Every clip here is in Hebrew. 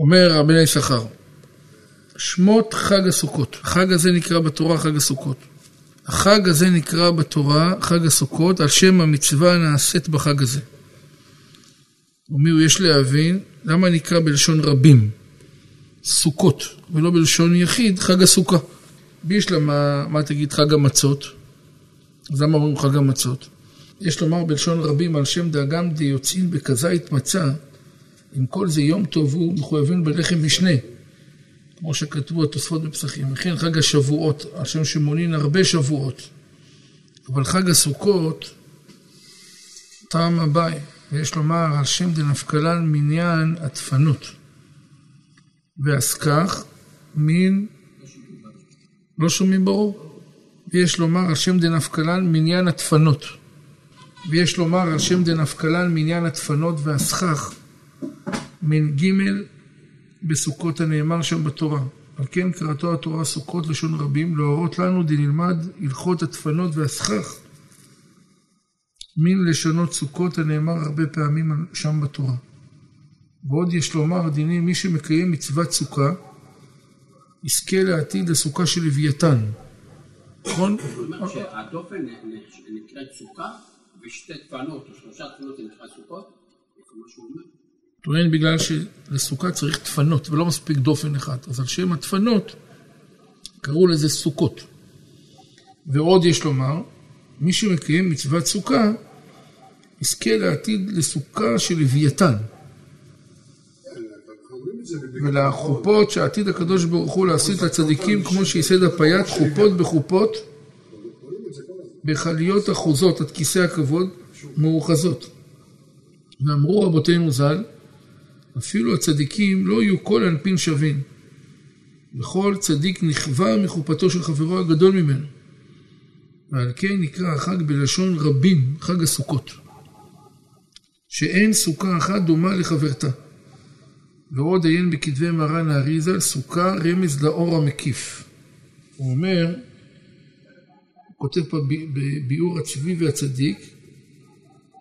אומר רבי יששכר, שמות חג הסוכות. החג הזה נקרא בתורה חג הסוכות. החג הזה נקרא בתורה חג הסוכות על שם המצווה הנעשית בחג הזה. אומר, יש להבין למה נקרא בלשון רבים סוכות ולא בלשון יחיד חג הסוכה. יש לה מה, מה תגיד חג המצות, אז למה אומרים חג המצות? יש לומר בלשון רבים על שם דאגם דיוצאין בכזית מצה, אם כל זה יום טוב הוא מחויבים בלחם משנה, כמו שכתבו התוספות בפסחים. וכן חג השבועות, על שם שמונין הרבה שבועות. אבל חג הסוכות, טעם הבאי, ויש לומר על שם דנפקלן מניין הדפנות. ואז כך, מין, לא שומעים ברור? ויש לומר על שם דנפקלן מניין הדפנות. ויש לומר על שם דנפקלן מניין הדפנות והסכך, מ"ג בסוכות הנאמר שם בתורה. על כן קראתו התורה סוכות לשון רבים, להורות לנו דנלמד הלכות הדפנות והסכך. מין לשונות סוכות הנאמר הרבה פעמים שם בתורה. ועוד יש לומר דינים, מי שמקיים מצוות סוכה, יזכה לעתיד לסוכה של לוויתן. נכון? הוא אומר שהדופן נקראת סוכה, ושתי דפנות או שלושה דפנות נקרא סוכות? טוען בגלל שלסוכה צריך דפנות ולא מספיק דופן אחד. אז על שם הדפנות קראו לזה סוכות. ועוד יש לומר, מי שמקיים מצוות סוכה, יזכה לעתיד לסוכה של לוויתן. ולחופות שעתיד הקדוש ברוך הוא להסיט לצדיקים כמו שייסד הפייט חופות בחופות בחליות אחוזות עד כיסא הכבוד מאוחזות. ואמרו רבותינו ז"ל אפילו הצדיקים לא יהיו כל אנפין שווים. וכל צדיק נכווה מחופתו של חברו הגדול ממנו. ועל כן נקרא החג בלשון רבים, חג הסוכות. שאין סוכה אחת דומה לחברתה. ועוד עיין בכתבי מרן האריזה, סוכה רמז לאור המקיף. הוא אומר, הוא כותב פה בביאור הצבי והצדיק,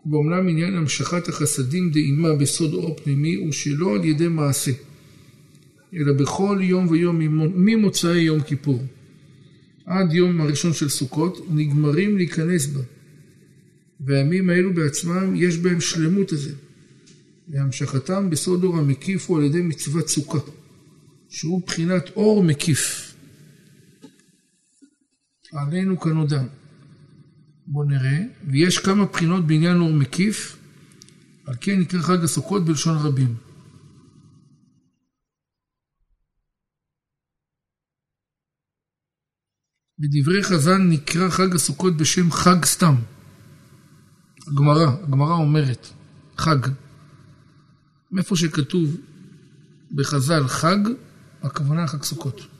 ואומנם עניין המשכת החסדים דאימה בסוד אור פנימי הוא שלא על ידי מעשה, אלא בכל יום ויום ממוצאי יום כיפור עד יום הראשון של סוכות נגמרים להיכנס בה. והימים האלו בעצמם יש בהם שלמות הזה. והמשכתם בסוד אור המקיף הוא על ידי מצוות סוכה, שהוא בחינת אור מקיף. עלינו כנודע. בואו נראה, ויש כמה בחינות בעניין אור מקיף, על כן נקרא חג הסוכות בלשון רבים. בדברי חז"ל נקרא חג הסוכות בשם חג סתם. הגמרא, הגמרא אומרת, חג. מאיפה שכתוב בחז"ל חג, הכוונה חג סוכות.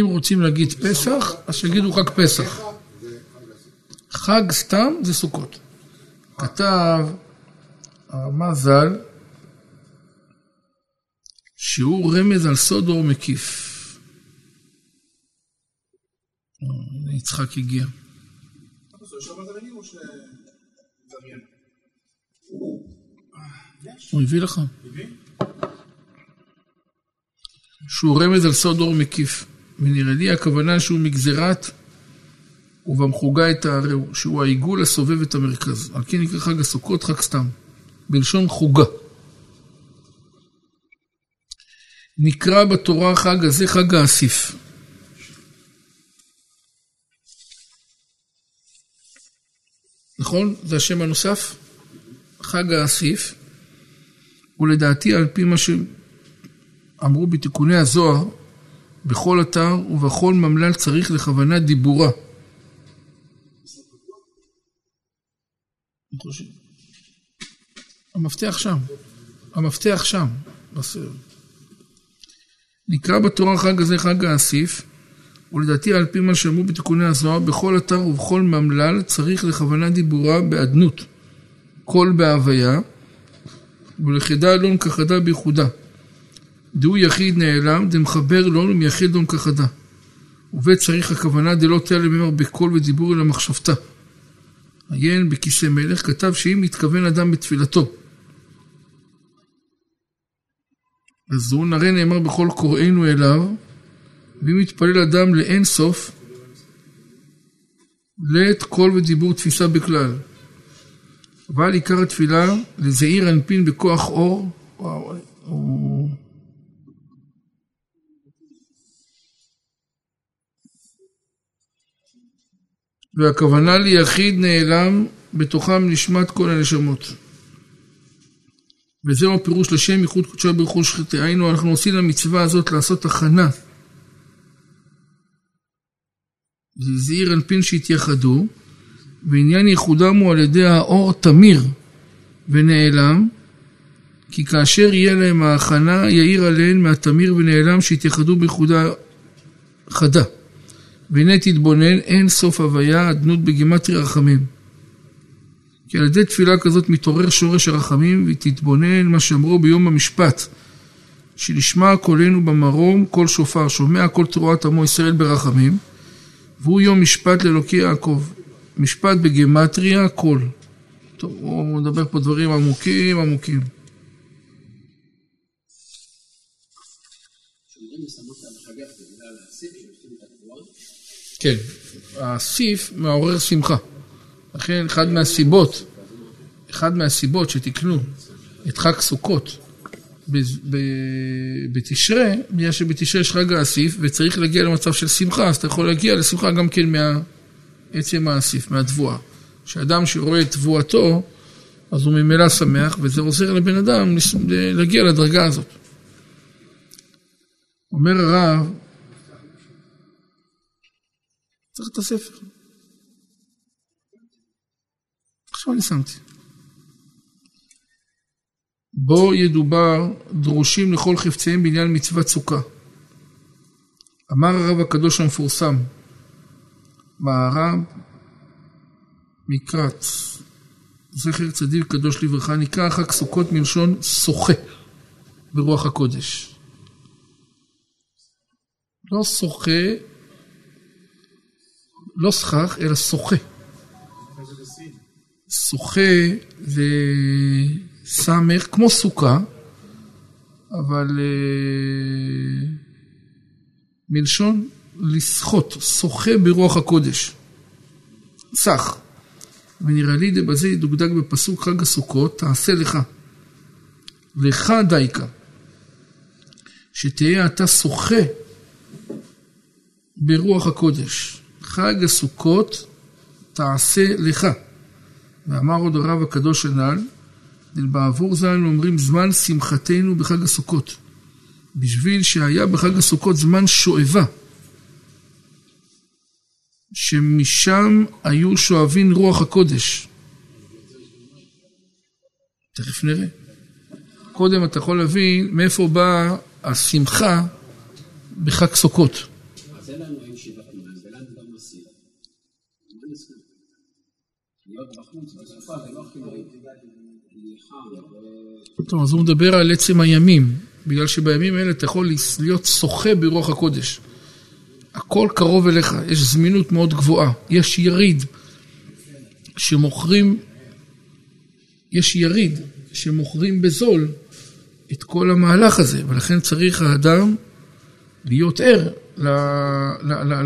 אם רוצים להגיד פסח, אז שיגידו חג פסח. חג סתם זה סוכות. כתב הרמ"א ז"ל שהוא רמז על סוד אור מקיף. יצחק הגיע. הוא הביא לך. שהוא רמז על סוד אור מקיף. ונראה לי הכוונה שהוא מגזירת ובמחוגה את הערהו, שהוא העיגול הסובב את המרכז. על כן נקרא חג הסוכות חג סתם, בלשון חוגה. נקרא בתורה חג הזה חג האסיף. נכון? זה השם הנוסף? חג האסיף. ולדעתי על פי מה שאמרו בתיקוני הזוהר, בכל אתר ובכל ממלל צריך לכוונה דיבורה. המפתח שם, המפתח שם, בסרט. נקרא בתורה החג הזה חג האסיף, ולדעתי על פי מה שאמרו בתיקוני הזוהר, בכל אתר ובכל ממלל צריך לכוונה דיבורה באדנות, קול בהוויה, ולכדה אלון כחדה בייחודה. דהו יחיד נעלם, דמחבר לא מייחד דום כחדה. ובית צריך הכוונה דלא תעלה ממר בקול ודיבור אלא מחשבתה. עיין בכיסא מלך, כתב שאם מתכוון אדם בתפילתו אז זו נראה נאמר בכל קוראינו אליו, ואם יתפלל אדם לאין סוף, לית קול ודיבור תפיסה בכלל. אבל עיקר התפילה לזעיר אנפין בכוח אור, וואו, הוא... והכוונה ליחיד נעלם בתוכם נשמת כל הנשמות. וזהו הפירוש לשם ייחוד קודשו ברכוש חטא. היינו, אנחנו עושים למצווה הזאת לעשות הכנה. זעיר אנפין שהתייחדו, ועניין ייחודם הוא על ידי האור תמיר ונעלם, כי כאשר יהיה להם ההכנה, יאיר עליהן מהתמיר ונעלם שהתייחדו בייחודה חדה. והנה תתבונן, אין סוף הוויה, אדנות בגימטרי רחמים. כי על ידי תפילה כזאת מתעורר שורש הרחמים, ותתבונן מה שאמרו ביום המשפט, שנשמע קולנו במרום, קול שופר, שומע קול תרועת עמו ישראל ברחמים, והוא יום משפט לאלוקי יעקב. משפט בגימטריה, קול. טוב, הוא מדבר פה דברים עמוקים עמוקים. כן, הסיף מעורר שמחה. לכן אחד מהסיבות, אחד מהסיבות שתקנו את חג סוכות בתשרה, בגלל שבתשרה יש חג האסיף וצריך להגיע למצב של שמחה, אז אתה יכול להגיע לשמחה גם כן מעצם האסיף, מהתבואה. שאדם שרואה את תבואתו, אז הוא ממילא שמח, וזה עוזר לבן אדם להגיע לדרגה הזאת. אומר הרב, צריך את הספר. עכשיו אני שמתי. בו ידובר דרושים לכל חפציהם בעניין מצוות סוכה. אמר הרב הקדוש המפורסם, מערב מקרץ, זכר צדיק קדוש לברכה, נקרא חג סוכות מלשון שוחה ברוח הקודש. לא שוחה, לא סכך, אלא שוחה. שוחה זה סמך, כמו סוכה, אבל אה, מלשון לסחוט, שוחה ברוח הקודש. סך. ונראה לי דבזה ידוקדק בפסוק חג הסוכות, תעשה לך. לך דייקה. שתהיה אתה שוחה ברוח הקודש. חג הסוכות תעשה לך. ואמר עוד הרב הקדוש הנ"ל, בעבור ז"ל אומרים זמן שמחתנו בחג הסוכות. בשביל שהיה בחג הסוכות זמן שואבה. שמשם היו שואבים רוח הקודש. תכף נראה. קודם אתה יכול להבין מאיפה באה השמחה בחג סוכות. טוב, אז הוא מדבר על עצם הימים, בגלל שבימים האלה אתה יכול להיות שוחה ברוח הקודש. הכל קרוב אליך, יש זמינות מאוד גבוהה, יש יריד שמוכרים, יש יריד שמוכרים בזול את כל המהלך הזה, ולכן צריך האדם להיות ער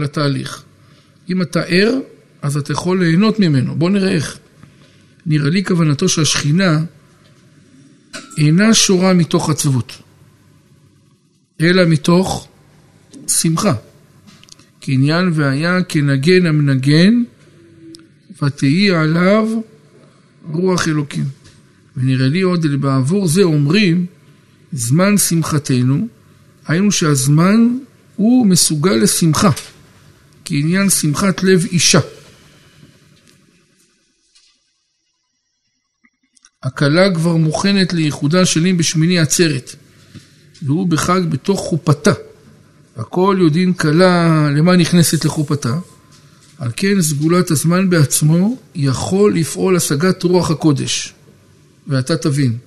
לתהליך. אם אתה ער, אז אתה יכול ליהנות ממנו. בוא נראה איך. נראה לי כוונתו שהשכינה אינה שורה מתוך עצבות, אלא מתוך שמחה. קניין והיה כנגן המנגן, ותהי עליו רוח אלוקים. ונראה לי עוד בעבור זה אומרים זמן שמחתנו, היינו שהזמן הוא מסוגל לשמחה, כעניין שמחת לב אישה. הכלה כבר מוכנת לייחודה שלי בשמיני עצרת, והוא בחג בתוך חופתה. הכל יודעים כלה למה נכנסת לחופתה, על כן סגולת הזמן בעצמו יכול לפעול השגת רוח הקודש. ואתה תבין.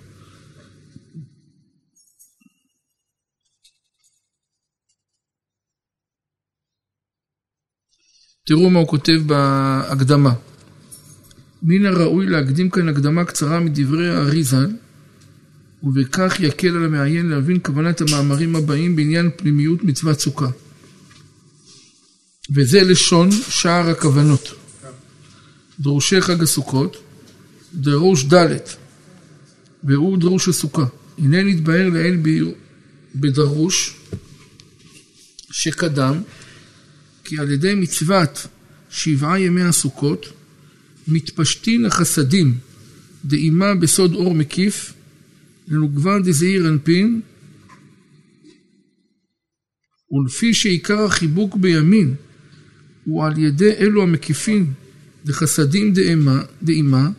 תראו מה הוא כותב בהקדמה. מן הראוי להקדים כאן הקדמה קצרה מדברי האריזל, ובכך יקל על המעיין להבין כוונת המאמרים הבאים בעניין פנימיות מצוות סוכה. וזה לשון שער הכוונות. דרושי חג הסוכות, דרוש ד' והוא דרוש הסוכה. הנה נתבהר לעיל בדרוש שקדם, כי על ידי מצוות שבעה ימי הסוכות מתפשטין החסדים דאימה בסוד אור מקיף לנוגבה דזעיר אנפין ולפי שעיקר החיבוק בימין הוא על ידי אלו המקיפים דחסדים דאימה, דאימה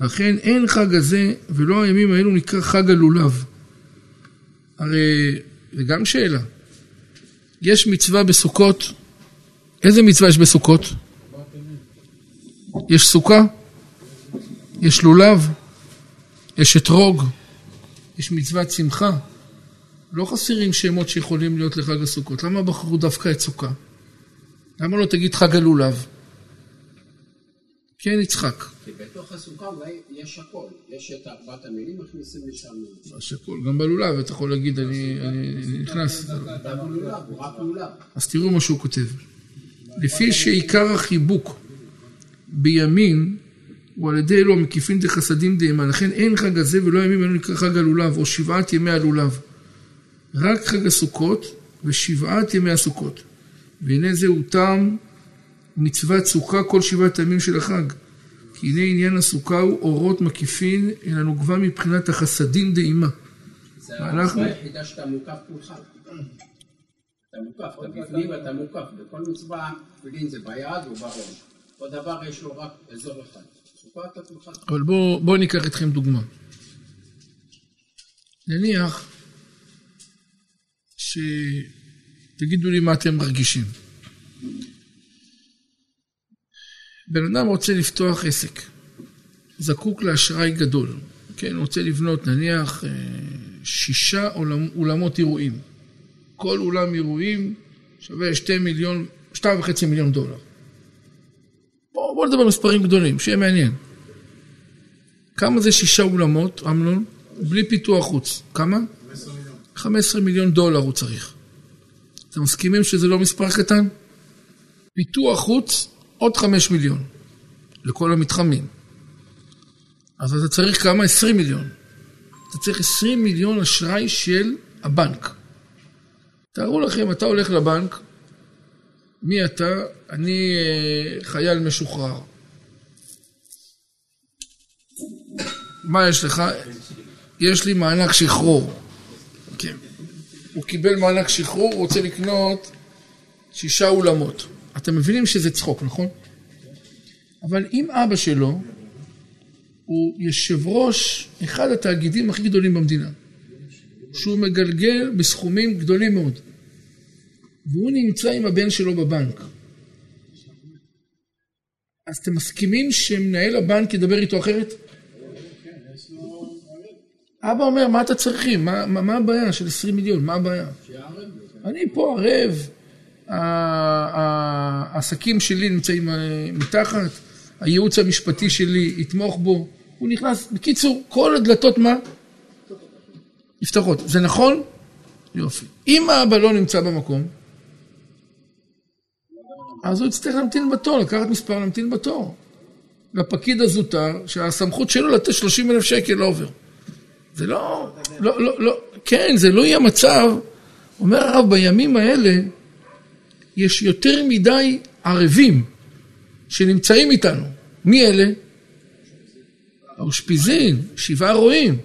לכן אין חג הזה ולא הימים האלו נקרא חג הלולב. הרי זה גם שאלה. יש מצווה בסוכות, איזה מצווה יש בסוכות? יש סוכה, יש לולב, יש אתרוג, יש מצוות שמחה. לא חסרים שמות שיכולים להיות לחג הסוכות. למה בחרו דווקא את סוכה? למה לא תגיד חג הלולב? כן, יצחק. כי בתוך הסוכה אולי יש הכל. יש את ארבעת המילים, מכניסים לשם. יש הכל. גם בלולב אתה יכול להגיד, אני נכנס. אז תראו מה שהוא כותב. לפי שעיקר החיבוק בימין הוא על ידי אלו המקיפים דחסדים דהימה. לכן אין חג הזה ולא ימים אלו נקרא חג הלולב, או שבעת ימי הלולב. רק חג הסוכות ושבעת ימי הסוכות. והנה זהו טעם מצוות סוכה כל שבעת הימים של החג. כי הנה עניין הסוכה הוא אורות מקיפין, אלא נוגבה מבחינת החסדים דאימה. זה המצווה היחידה שאתה מוקף כולך. אתה מוקף, אתה בפנים ואתה מוקף. בכל מצווה, תפילין זה ביד ובראש. אותו דבר יש לו רק אזור אחד. אבל בואו בוא ניקח אתכם דוגמה. נניח שתגידו לי מה אתם מרגישים. בן אדם רוצה לפתוח עסק, זקוק לאשראי גדול, כן, רוצה לבנות נניח אה, שישה אולמות אירועים. כל אולם אירועים שווה שתי מיליון, שתיים וחצי מיליון דולר. בואו בוא נדבר מספרים גדולים, שיהיה מעניין. כמה זה שישה אולמות, אמנון? בלי פיתוח חוץ. כמה? 15 מיליון. 15 מיליון דולר הוא צריך. אתם מסכימים שזה לא מספר קטן? פיתוח חוץ, עוד 5 מיליון. לכל המתחמים. אז אתה צריך כמה? 20 מיליון. אתה צריך 20 מיליון אשראי של הבנק. תארו לכם, אתה הולך לבנק, מי אתה? אני אה, חייל משוחרר. מה יש לך? יש לי מענק שחרור. כן. הוא קיבל מענק שחרור, הוא רוצה לקנות שישה אולמות. אתם מבינים שזה צחוק, נכון? אבל אם אבא שלו הוא יושב ראש אחד התאגידים הכי גדולים במדינה, שהוא מגלגל בסכומים גדולים מאוד, והוא נמצא עם הבן שלו בבנק, אז אתם מסכימים שמנהל הבנק ידבר איתו אחרת? אבא אומר, מה אתה צריכים? מה, מה, מה הבעיה של 20 מיליון? מה הבעיה? אני פה ערב, העסקים שלי נמצאים אה, מתחת, הייעוץ המשפטי שלי יתמוך בו, הוא נכנס, בקיצור, כל הדלתות מה? נפתחות. זה נכון? יופי. אם האבא לא נמצא במקום, אז הוא יצטרך להמתין בתור, לקחת מספר, להמתין בתור. לפקיד הזוטר, שהסמכות שלו לתת 30 אלף שקל עובר. זה לא, לא, לא, לא, כן, זה לא יהיה מצב, אומר הרב, בימים האלה יש יותר מדי ערבים שנמצאים איתנו. מי אלה? האושפיזין, שבעה רועים.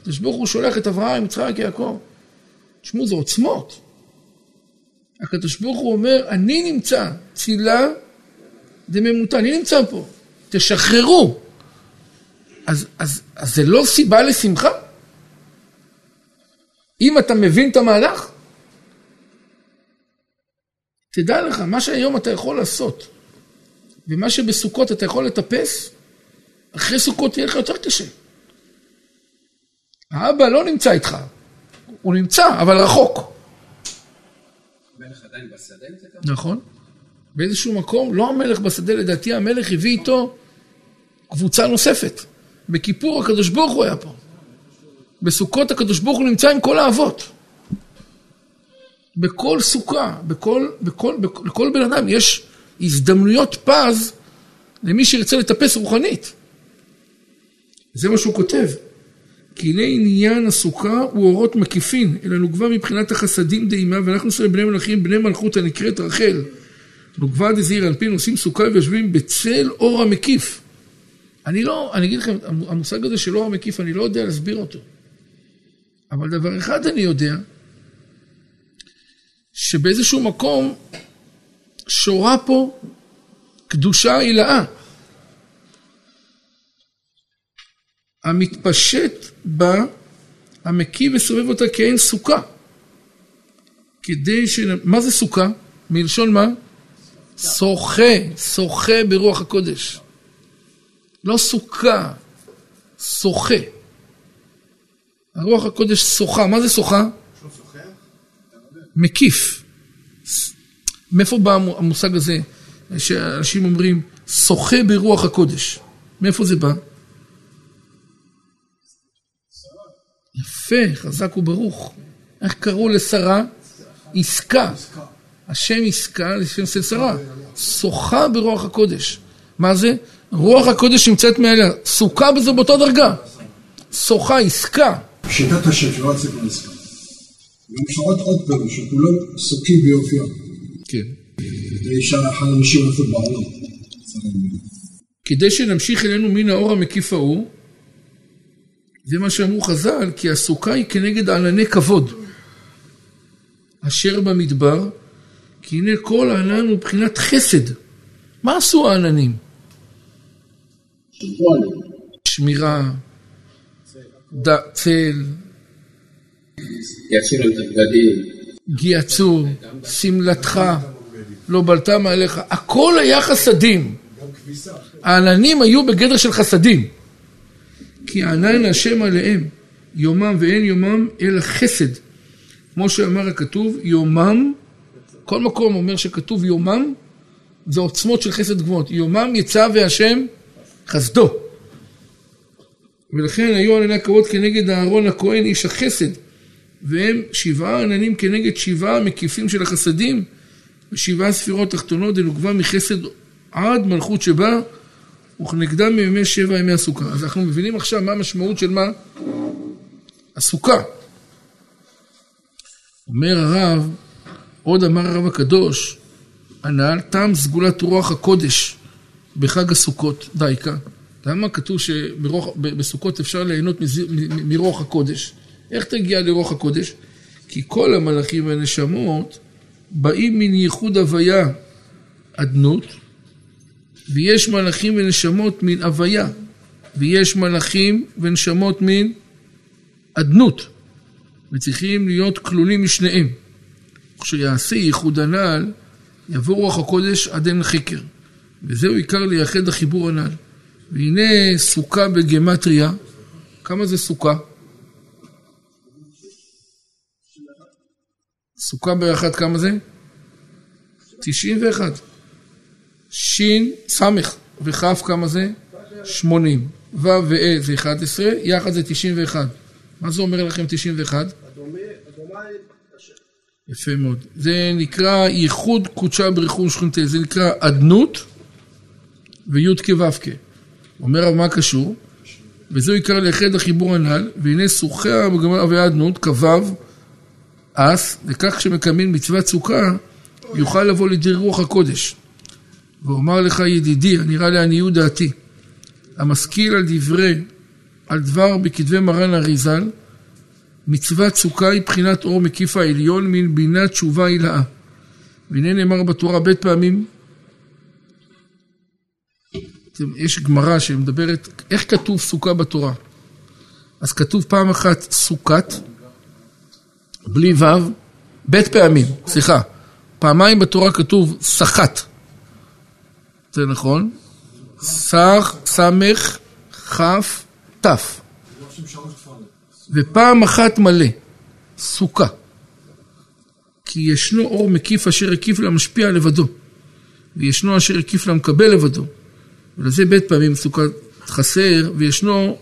הקדוש ברוך הוא שולח את אברהם, יצחק, יעקב. תשמעו, זה עוצמות. הקדוש ברוך הוא אומר, אני נמצא, צילה דממותה, אני נמצא פה, תשחררו. אז, אז, אז זה לא סיבה לשמחה? אם אתה מבין את המהלך, תדע לך, מה שהיום אתה יכול לעשות, ומה שבסוכות אתה יכול לטפס, אחרי סוכות יהיה לך יותר קשה. האבא לא נמצא איתך, הוא נמצא, אבל רחוק. עדיין בשדה? נכון. באיזשהו מקום, לא המלך בשדה, לדעתי המלך הביא איתו קבוצה נוספת. בכיפור הקדוש ברוך הוא היה פה. בסוכות הקדוש ברוך הוא נמצא עם כל האבות. בכל סוכה, בכל, בכל, בכל, לכל בן אדם יש הזדמנויות פז למי שירצה לטפס רוחנית. זה מה שהוא כותב. כי הנה עניין הסוכה הוא אורות מקיפין, אלא נוגבה מבחינת החסדים דאימה, ואנחנו עושים בני מלאכים, בני מלכות הנקראת רחל. נוגבה דזעיר אנפין עושים סוכה ויושבים בצל אור המקיף. אני לא, אני אגיד לכם, המושג הזה של אור המקיף, אני לא יודע להסביר אותו. אבל דבר אחד אני יודע, שבאיזשהו מקום שורה פה קדושה עילאה. המתפשט בה, המקיא וסובב אותה כעין סוכה. כדי ש... מה זה סוכה? מלשון מה? שוחה, שוחה ברוח הקודש. לא סוכה, שוחה. הרוח הקודש שוחה, מה זה שוחה? מקיף. מאיפה בא המושג הזה שאנשים אומרים שוחה ברוח הקודש? מאיפה זה בא? יפה, חזק וברוך. איך קראו לשרה? עסקה. השם עסקה לשם של שרה. שוחה ברוח הקודש. מה זה? רוח הקודש נמצאת מעליה. סוכה בזה באותה דרגה. שוחה, עסקה. שיטת השם שלא רציתי לעסקה. ואפשר עוד פירוש, שכולם סוכים ביופיים. כן. כדי שאחד האנשים יפות בעולם. כדי שנמשיך אלינו מן האור המקיף ההוא, זה מה שאמרו חז"ל, כי הסוכה היא כנגד ענני כבוד. אשר במדבר, כי הנה כל הענן הוא מבחינת חסד. מה עשו העננים? שמירה, צל. גיהצו, שמלתך, לא בלטה מעליך, הכל היה חסדים. העננים היו בגדר של חסדים. כי ענן השם עליהם, יומם ואין יומם, אלא חסד. כמו שאמר הכתוב, יומם, כל מקום אומר שכתוב יומם, זה עוצמות של חסד גבוהות. יומם יצא והשם חסדו. ולכן היו ענני הכבוד כנגד אהרון הכהן איש החסד. והם שבעה עננים כנגד שבעה מקיפים של החסדים, ושבעה ספירות תחתונות דנוגבה מחסד עד מלכות שבה, וכנגדם מימי שבע ימי הסוכה. אז אנחנו מבינים עכשיו מה המשמעות של מה? הסוכה. אומר הרב, עוד אמר הרב הקדוש, הנ"ל תם סגולת רוח הקודש בחג הסוכות, דייקה. למה כתוב שבסוכות אפשר ליהנות מרוח הקודש? איך תגיע לרוח הקודש? כי כל המלאכים והנשמות באים מן ייחוד הוויה אדנות, ויש מלאכים ונשמות מן הוויה, ויש מלאכים ונשמות מן אדנות, וצריכים להיות כלולים משניהם. כשיעשה ייחוד הנ"ל, יבוא רוח הקודש עד אין חקר, וזהו עיקר לייחד החיבור הנ"ל. והנה סוכה בגמטריה, כמה זה סוכה? סוכה באחת כמה זה? 91. סמך וכף כמה זה? 80. ו' ו' זה 11, יחד זה 91. מה זה אומר לכם 91? יפה מאוד. זה נקרא ייחוד קודשה בריחום שכונתה, זה נקרא אדנות וי' כו' אומר הרב מה קשור? וזהו עיקר ליחד החיבור הנ"ל, והנה סוכה בגמר ואדנות, כ"ו אס, וכך כשמקיימים מצוות סוכה, יוכל לבוא לידי רוח הקודש. ואומר לך ידידי, הנראה לעניות דעתי, המשכיל על דברי, על דבר בכתבי מרן אריזל, מצוות סוכה היא בחינת אור מקיף העליון מן בינת תשובה הילאה. והנה נאמר בתורה בית פעמים, יש גמרא שמדברת, איך כתוב סוכה בתורה? אז כתוב פעם אחת סוכת, בלי ו', בית פעמים, סליחה. פעמיים בתורה כתוב סחת. זה נכון? סח, סמך, כף, תף. ופעם אחת מלא, סוכה. כי ישנו אור מקיף אשר הקיף למשפיע לבדו, וישנו אשר הקיף למקבל לבדו. ולזה בית פעמים סוכה חסר, וישנו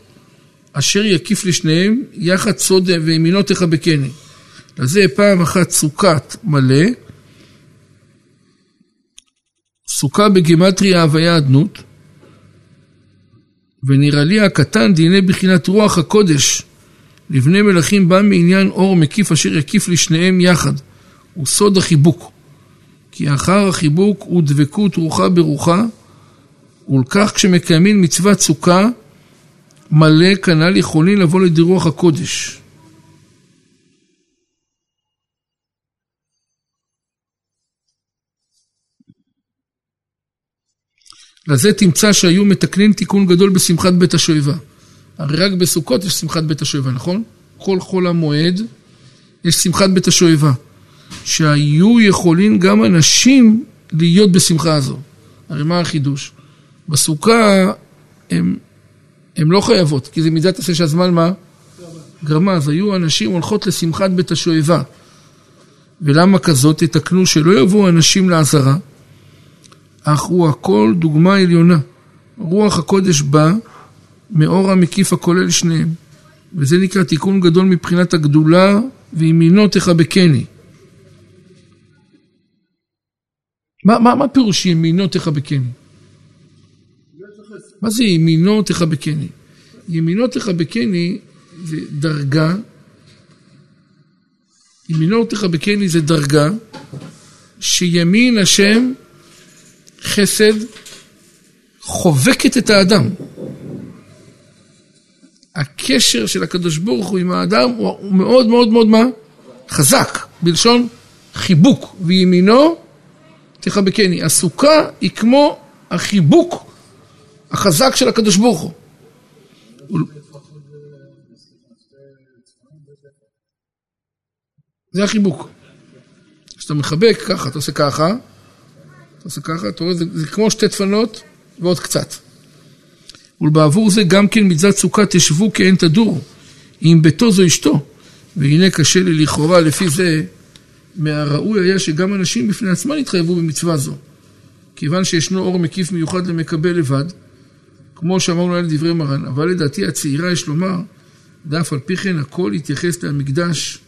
אשר יקיף לשניהם, יחד סוד וימינו תחבקני. לזה פעם אחת סוכת מלא, סוכה בגימטריה הוויה אדנות, ונראה לי הקטן דיני בחינת רוח הקודש, לבני מלכים בא מעניין אור מקיף אשר יקיף לשניהם יחד, הוא סוד החיבוק. כי אחר החיבוק הוא דבקות רוחה ברוחה, ולכך כשמקיימים מצוות סוכה, מלא כנ"ל יכולים לבוא לידי רוח הקודש. לזה תמצא שהיו מתקנים תיקון גדול בשמחת בית השואבה. הרי רק בסוכות יש שמחת בית השואבה, נכון? כל חול המועד יש שמחת בית השואבה. שהיו יכולים גם אנשים להיות בשמחה הזו. הרי מה החידוש? בסוכה הם, הם לא חייבות, כי זה מידת עשה שהזמן מה? גרמה. אז היו אנשים הולכות לשמחת בית השואבה. ולמה כזאת? תתקנו שלא יבואו אנשים לעזרה, אך הוא הכל דוגמה עליונה. רוח הקודש בא מאור המקיף הכולל שניהם. וזה נקרא תיקון גדול מבחינת הגדולה, וימינו תחבקני. מה, מה, מה פירוש ימינו תחבקני? מה זה ימינו תחבקני? ימינו תחבקני זה דרגה, ימינו תחבקני זה דרגה שימין השם חסד חובקת את האדם. הקשר של הקדוש ברוך הוא עם האדם הוא מאוד מאוד מאוד מה? חזק, בלשון חיבוק, וימינו תחבקני. הסוכה היא כמו החיבוק החזק של הקדוש ברוך הוא. זה החיבוק. כשאתה מחבק ככה, אתה עושה ככה, אתה עושה ככה, אתה רואה, זה, זה כמו שתי דפנות ועוד קצת. ולבעבור זה גם כן מצוות סוכה תשבו כאין תדור, אם ביתו זו אשתו. והנה קשה לי לכאורה לפי זה, מהראוי היה שגם אנשים בפני עצמם יתחייבו במצווה זו. כיוון שישנו אור מקיף מיוחד למקבל לבד, כמו שאמרנו על דברי מרן, אבל לדעתי הצעירה יש לומר, דף על פי כן הכל יתייחס למקדש,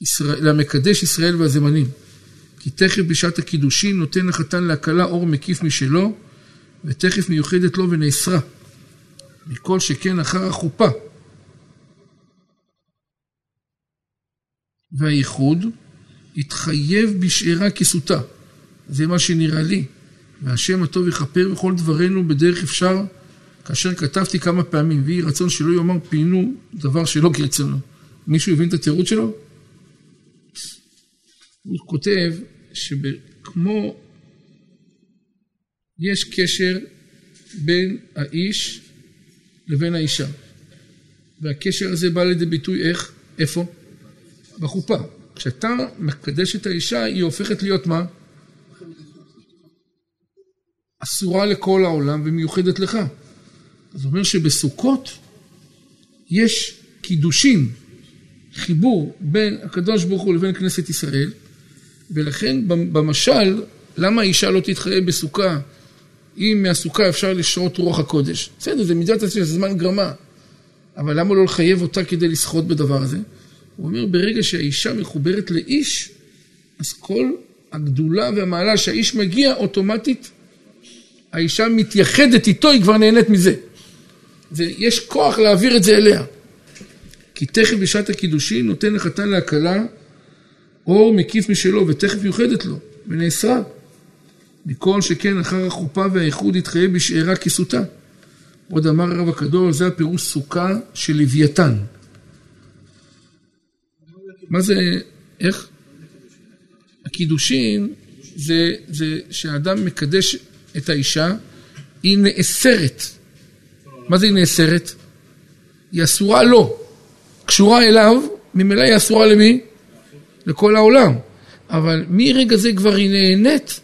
ישראל, למקדש ישראל והזמנים. כי תכף בשעת הקידושין נותן החתן להקלה אור מקיף משלו, ותכף מיוחדת לו ונאסרה. מכל שכן אחר החופה. והייחוד התחייב בשארה כסותה. זה מה שנראה לי. והשם הטוב יכפר בכל דברינו בדרך אפשר, כאשר כתבתי כמה פעמים, ויהי רצון שלא יאמר פינו דבר שלא כרצונו. מישהו הבין את התירוץ שלו? הוא כותב שכמו יש קשר בין האיש לבין האישה. והקשר הזה בא לידי ביטוי איך? איפה? בחופה. כשאתה מקדש את האישה, היא הופכת להיות מה? אסורה לכל העולם ומיוחדת לך. אז אומר שבסוכות יש קידושים, חיבור בין הקדוש ברוך הוא לבין כנסת ישראל, ולכן במשל, למה האישה לא תתחייב בסוכה אם מהסוכה אפשר לשרות רוח הקודש? בסדר, זה מידת עצמי, זה זמן גרמה. אבל למה לא לחייב אותה כדי לסחוט בדבר הזה? הוא אומר, ברגע שהאישה מחוברת לאיש, אז כל הגדולה והמעלה שהאיש מגיע, אוטומטית האישה מתייחדת איתו, היא כבר נהנית מזה. ויש כוח להעביר את זה אליה. כי תכף בשעת הקידושין נותן לחתן להקלה אור מקיף משלו, ותכף יוחדת לו, ונאסרה. מכל שכן אחר החופה והאיחוד יתחייב בשארה כסותה. עוד אמר הרב הקדוש, זה הפירוש סוכה של לוויתן. מה זה, איך? הקידושין זה, זה שהאדם מקדש את האישה, היא נאסרת. מה זה היא נאסרת? היא אסורה לו. קשורה אליו, ממילא היא אסורה למי? לכל העולם. אבל מרגע זה כבר היא נהנית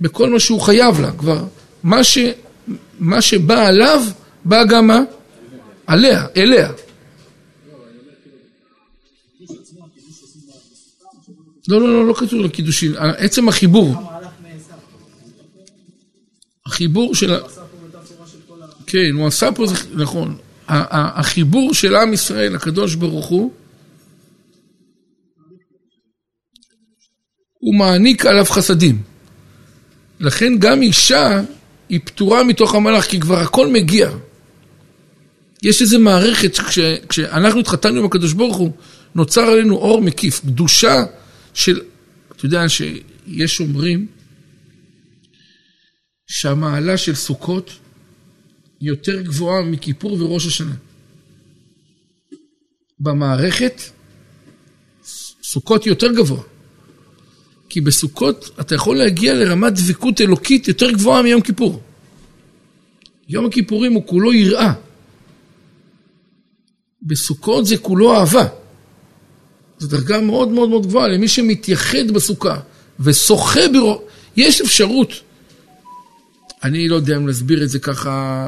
בכל מה שהוא חייב לה. כבר מה, ש, מה שבא עליו, בא גם מה? עליה, אליה. לא, לא, לא, לא כתוב לקידושין, עצם החיבור. החיבור של. כן, הוא עשה פה, נכון. החיבור של עם ישראל, הקדוש ברוך הוא, הוא מעניק עליו חסדים. לכן גם אישה היא פטורה מתוך המלאך, כי כבר הכל מגיע. יש איזו מערכת, כש, כשאנחנו התחתנו עם הקדוש ברוך הוא, נוצר עלינו אור מקיף, קדושה של, אתה יודע שיש אומרים שהמעלה של סוכות יותר גבוהה מכיפור וראש השנה. במערכת, סוכות יותר גבוה. כי בסוכות אתה יכול להגיע לרמת דבקות אלוקית יותר גבוהה מיום כיפור. יום הכיפורים הוא כולו יראה. בסוכות זה כולו אהבה. זו דרגה מאוד מאוד מאוד גבוהה למי שמתייחד בסוכה ושוחה ברו... יש אפשרות. אני לא יודע אם להסביר את זה ככה,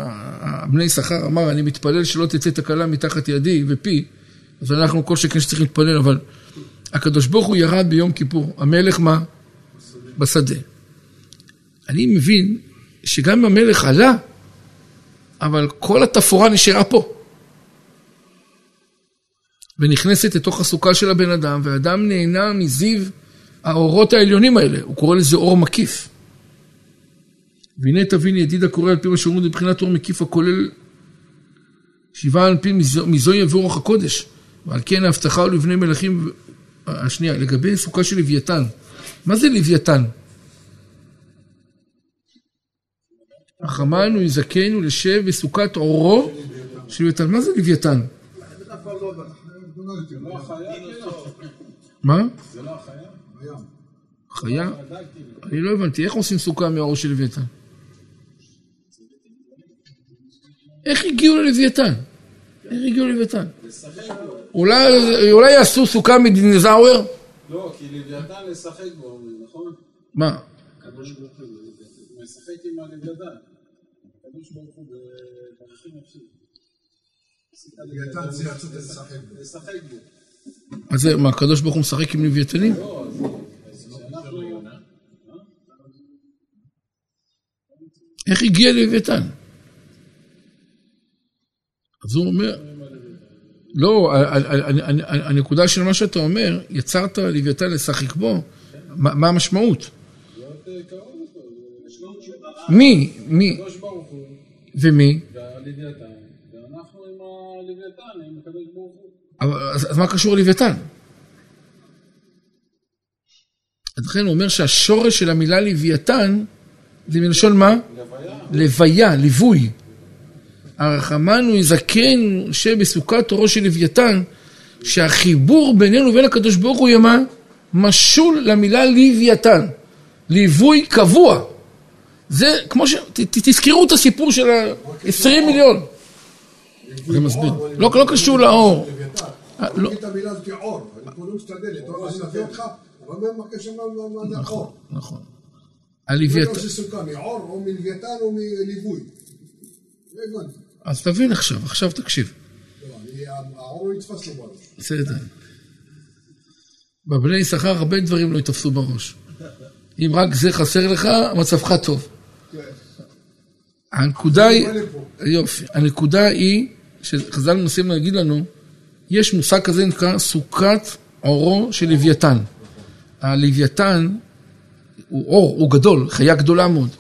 בני שכר אמר, אני מתפלל שלא תצא תקלה מתחת ידי ופי, אז אנחנו כל שכן שצריכים להתפלל, אבל הקדוש ברוך הוא ירד ביום כיפור, המלך מה? בשדה. אני מבין שגם אם המלך עלה, אבל כל התפאורה נשארה פה. ונכנסת לתוך הסוכה של הבן אדם, והאדם נהנה מזיו האורות העליונים האלה, הוא קורא לזה אור מקיף. והנה תבין ידיד הקורא על פי מה שאומרים מבחינת אור מקיף הכולל שבעה על פי מזוהי ורוח הקודש. ועל כן ההבטחה לבני מלכים השנייה, לגבי סוכה של לוויתן. מה זה לוויתן? החמנו יזכנו לשב בסוכת עורו של לוויתן. מה זה לוויתן? מה? זה לא החיה? חיה? אני לא הבנתי, איך עושים סוכה מהעור של לוויתן? איך הגיעו ללוויתן? איך הגיעו ללוויתן? אולי יעשו סוכה מדינזאוור? לא, כי לוויתן לשחק בו, נכון? מה? משחק עם הלוויתן. הקדוש ברוך הוא. לוויתן זה יצאת לשחק בו. אז זה, מה, הקדוש ברוך הוא משחק עם לוויתנים? לא, איך הגיע ללוויתן? אז הוא אומר, לא, הנקודה של מה שאתה אומר, יצרת לוויתן לשחק בו, מה המשמעות? מי? מי? ומי? אז מה קשור לוויתן? אז לכן הוא אומר שהשורש של המילה לוויתן זה מלשון מה? לוויה, ליווי. הרחמנו יזכנו שבסוכת אורו של לוויתן, שהחיבור בינינו ובין הקדוש ברוך הוא ימה משול למילה לוויתן, ליווי קבוע. זה כמו ש... ת, תזכרו את הסיפור של ה-20 מיליון. זה מסביר. לא, לא קשור לאור. לא. לא נכון? נכון. לא הלוויתן, זה סוכה, מאור או מלוויתן או מליווי. לא הבנתי. אז תבין עכשיו, עכשיו תקשיב. בסדר. בבני יששכר הרבה דברים לא יתפסו בראש. אם רק זה חסר לך, מצבך טוב. הנקודה היא. יופי, הנקודה היא, שחז"ל מנסים להגיד לנו, יש מושג כזה נקרא סוכת עורו של לוויתן. הלוויתן הוא אור, הוא גדול, חיה גדולה מאוד.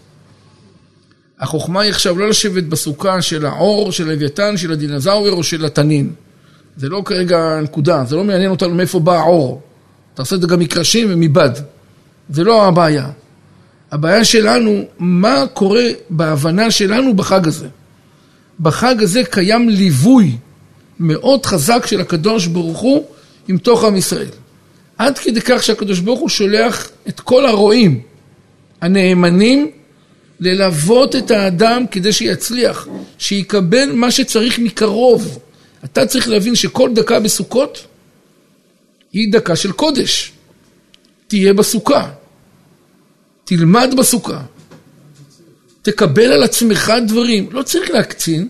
החוכמה היא עכשיו לא לשבת בסוכה של העור, של לוויתן, של הדינזאוור או של התנין. זה לא כרגע הנקודה, זה לא מעניין אותנו מאיפה בא העור. עושה את זה גם מקרשים ומבד. זה לא הבעיה. הבעיה שלנו, מה קורה בהבנה שלנו בחג הזה. בחג הזה קיים ליווי מאוד חזק של הקדוש ברוך הוא עם תוך עם ישראל. עד כדי כך שהקדוש ברוך הוא שולח את כל הרועים הנאמנים ללוות את האדם כדי שיצליח, שיקבל מה שצריך מקרוב. אתה צריך להבין שכל דקה בסוכות היא דקה של קודש. תהיה בסוכה, תלמד בסוכה, תקבל על עצמך דברים. לא צריך להקצין,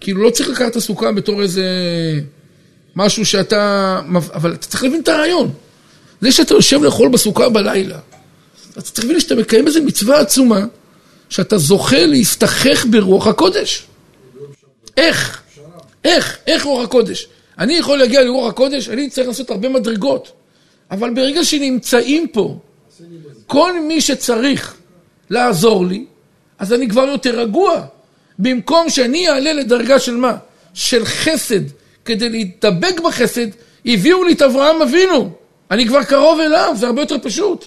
כאילו לא צריך לקחת את הסוכה בתור איזה משהו שאתה... אבל אתה צריך להבין את הרעיון. זה שאתה יושב לאכול בסוכה בלילה, אתה צריך להבין שאתה מקיים איזו מצווה עצומה, שאתה זוכה להסתכך ברוח הקודש. איך? איך? איך רוח הקודש? אני יכול להגיע לרוח הקודש, אני צריך לעשות הרבה מדרגות. אבל ברגע שנמצאים פה כל מי שצריך לעזור לי, אז אני כבר יותר רגוע. במקום שאני אעלה לדרגה של מה? של חסד. כדי להתדבק בחסד, הביאו לי את אברהם אבינו. אני כבר קרוב אליו, זה הרבה יותר פשוט.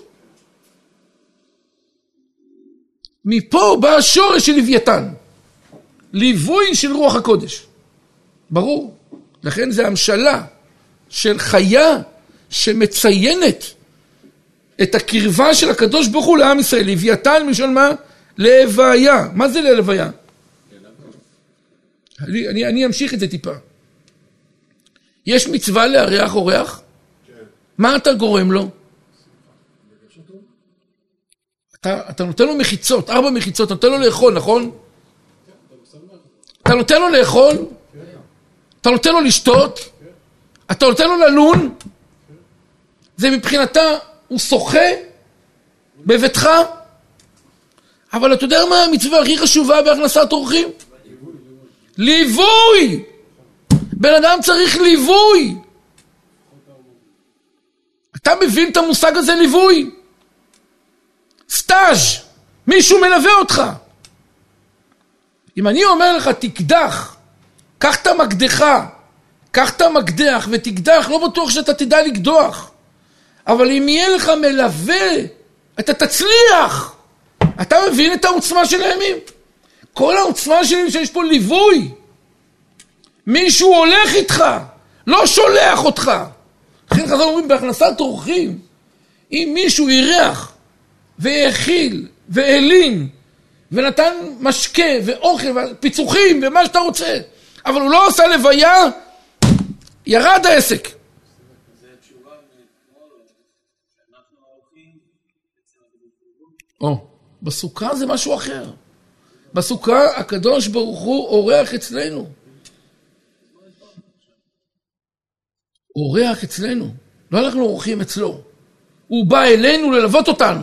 מפה בא השורש של לוויתן. ליווי של רוח הקודש. ברור. לכן זה המשלה של חיה שמציינת את הקרבה של הקדוש ברוך הוא לעם ישראל. לוויתן מלשון מה? להוויה. מה זה להלוויה? אני, אני, אני אמשיך את זה טיפה. יש מצווה לארח אורח? כן. מה אתה גורם לו? אתה, אתה נותן לו מחיצות, ארבע מחיצות, אתה נותן לו לאכול, נכון? אתה נותן לו לאכול? אתה נותן לו לשתות? אתה נותן לו ללון? זה מבחינתה, הוא שוחה בביתך? אבל אתה יודע מה המצווה הכי חשובה בהכנסת אורחים? ליווי! בן אדם צריך ליווי! אתה מבין את המושג הזה ליווי? סטאז', מישהו מלווה אותך. אם אני אומר לך תקדח, קח את המקדחה, קח את המקדח ותקדח, לא בטוח שאתה תדע לקדוח. אבל אם יהיה לך מלווה, אתה תצליח. אתה מבין את העוצמה של הימים? כל העוצמה שלי שיש פה ליווי. מישהו הולך איתך, לא שולח אותך. לכן חז"ל אומרים בהכנסת אורחים, אם מישהו אירח והאכיל והלין ונתן משקה ואוכל ופיצוחים ומה שאתה רוצה, אבל הוא לא עשה לוויה, ירד העסק. או, בסוכה זה משהו אחר. בסוכה הקדוש ברוך הוא אורח אצלנו. אורח אצלנו, לא אנחנו אורחים אצלו. הוא בא אלינו ללוות אותנו.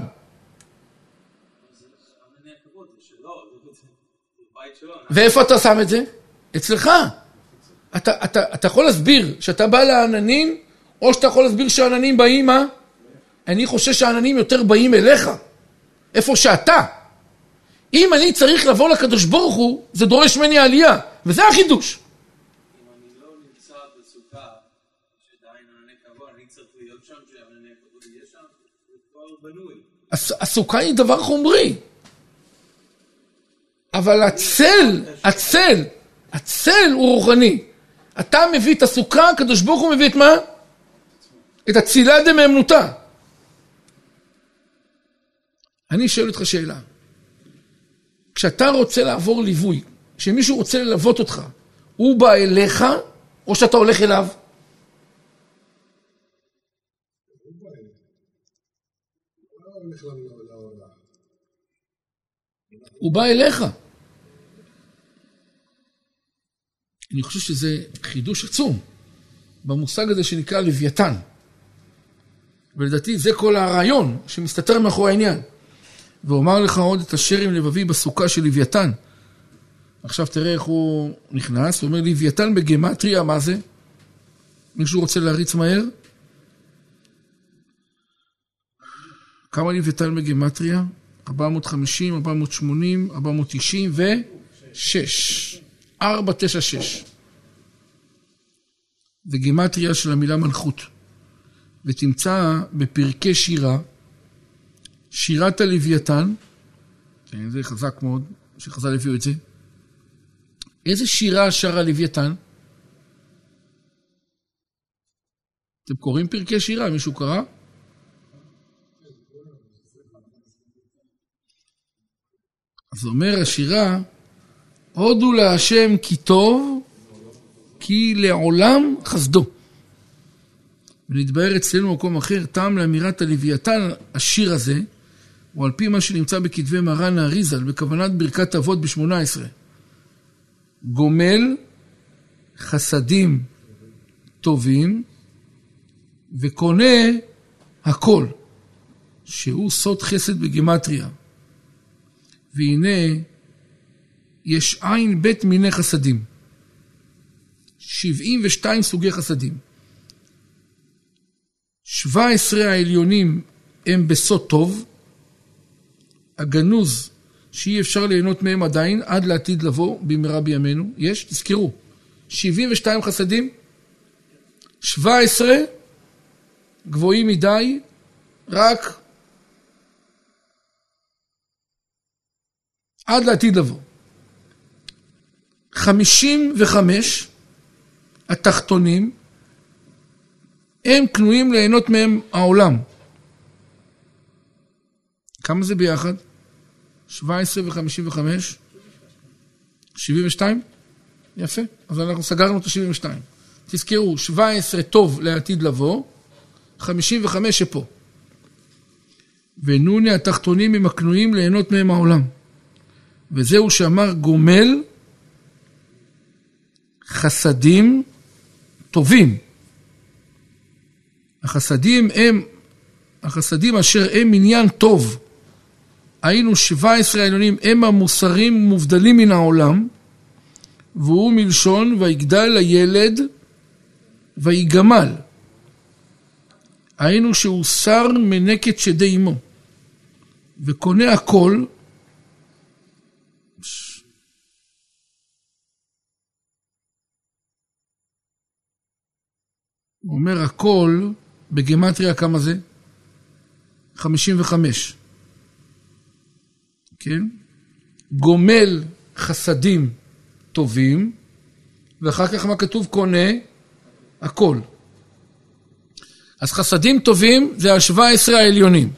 ואיפה אתה שם את זה? אצלך. אתה, אתה, אתה יכול להסביר שאתה בא לעננים, או שאתה יכול להסביר שהעננים באים מה? אני חושב שהעננים יותר באים אליך, איפה שאתה. אם אני צריך לבוא לקדוש ברוך הוא, זה דורש ממני עלייה, וזה החידוש. הסוכה היא דבר חומרי. אבל הצל, הצל, הצל הוא רוחני. אתה מביא את הסוכה, הקדוש ברוך הוא מביא את מה? את הצילה דמאמנותה. אני שואל אותך שאלה. כשאתה רוצה לעבור ליווי, כשמישהו רוצה ללוות אותך, הוא בא אליך, או שאתה הולך אליו? הוא בא אליך. אני חושב שזה חידוש עצום במושג הזה שנקרא לוויתן. ולדעתי זה כל הרעיון שמסתתר מאחורי העניין. ואומר לך עוד את אשר עם לבבי בסוכה של לוויתן. עכשיו תראה איך הוא נכנס, הוא אומר לוויתן בגמטריה, מה זה? מישהו רוצה להריץ מהר? כמה לוויתן בגימטריה? 450, 480, 496. 496. זה גימטריה של המילה מלכות. ותמצא בפרקי שירה, שירת הלוויתן, כן, זה חזק מאוד, שחז"ל הביאו את זה. איזה שירה שר הלוויתן? אתם קוראים פרקי שירה? מישהו קרא? אז אומר השירה, הודו להשם כי טוב, כי לעולם חסדו. ונתבהר אצלנו במקום אחר, טעם לאמירת הלוויתן, השיר הזה, הוא על פי מה שנמצא בכתבי מרן האריזל, בכוונת ברכת אבות ב-18. גומל חסדים טובים וקונה הכל, שהוא סוד חסד בגימטריה. והנה יש עין בית מיני חסדים. 72 סוגי חסדים. 17 העליונים הם בסוד טוב, הגנוז שאי אפשר ליהנות מהם עדיין עד לעתיד לבוא במהרה בימינו, יש, תזכרו, 72 חסדים, 17 גבוהים מדי, רק עד לעתיד לבוא. 55 התחתונים הם קנויים ליהנות מהם העולם. כמה זה ביחד? 17 ו-55? 72? יפה, אז אנחנו סגרנו את ה-72. תזכרו, 17 טוב לעתיד לבוא, 55 שפה. ונוני התחתונים הם הקנויים ליהנות מהם העולם. וזהו שאמר גומל חסדים טובים. החסדים הם, החסדים אשר הם עניין טוב. היינו 17 העליונים, הם המוסרים מובדלים מן העולם, והוא מלשון ויגדל הילד ויגמל. היינו שהוא שר מנקת שדי אמו, וקונה הכל, הוא אומר הכל, בגימטריה כמה זה? 55. כן? גומל חסדים טובים, ואחר כך מה כתוב? קונה הכל. אז חסדים טובים זה ה-17 העליונים.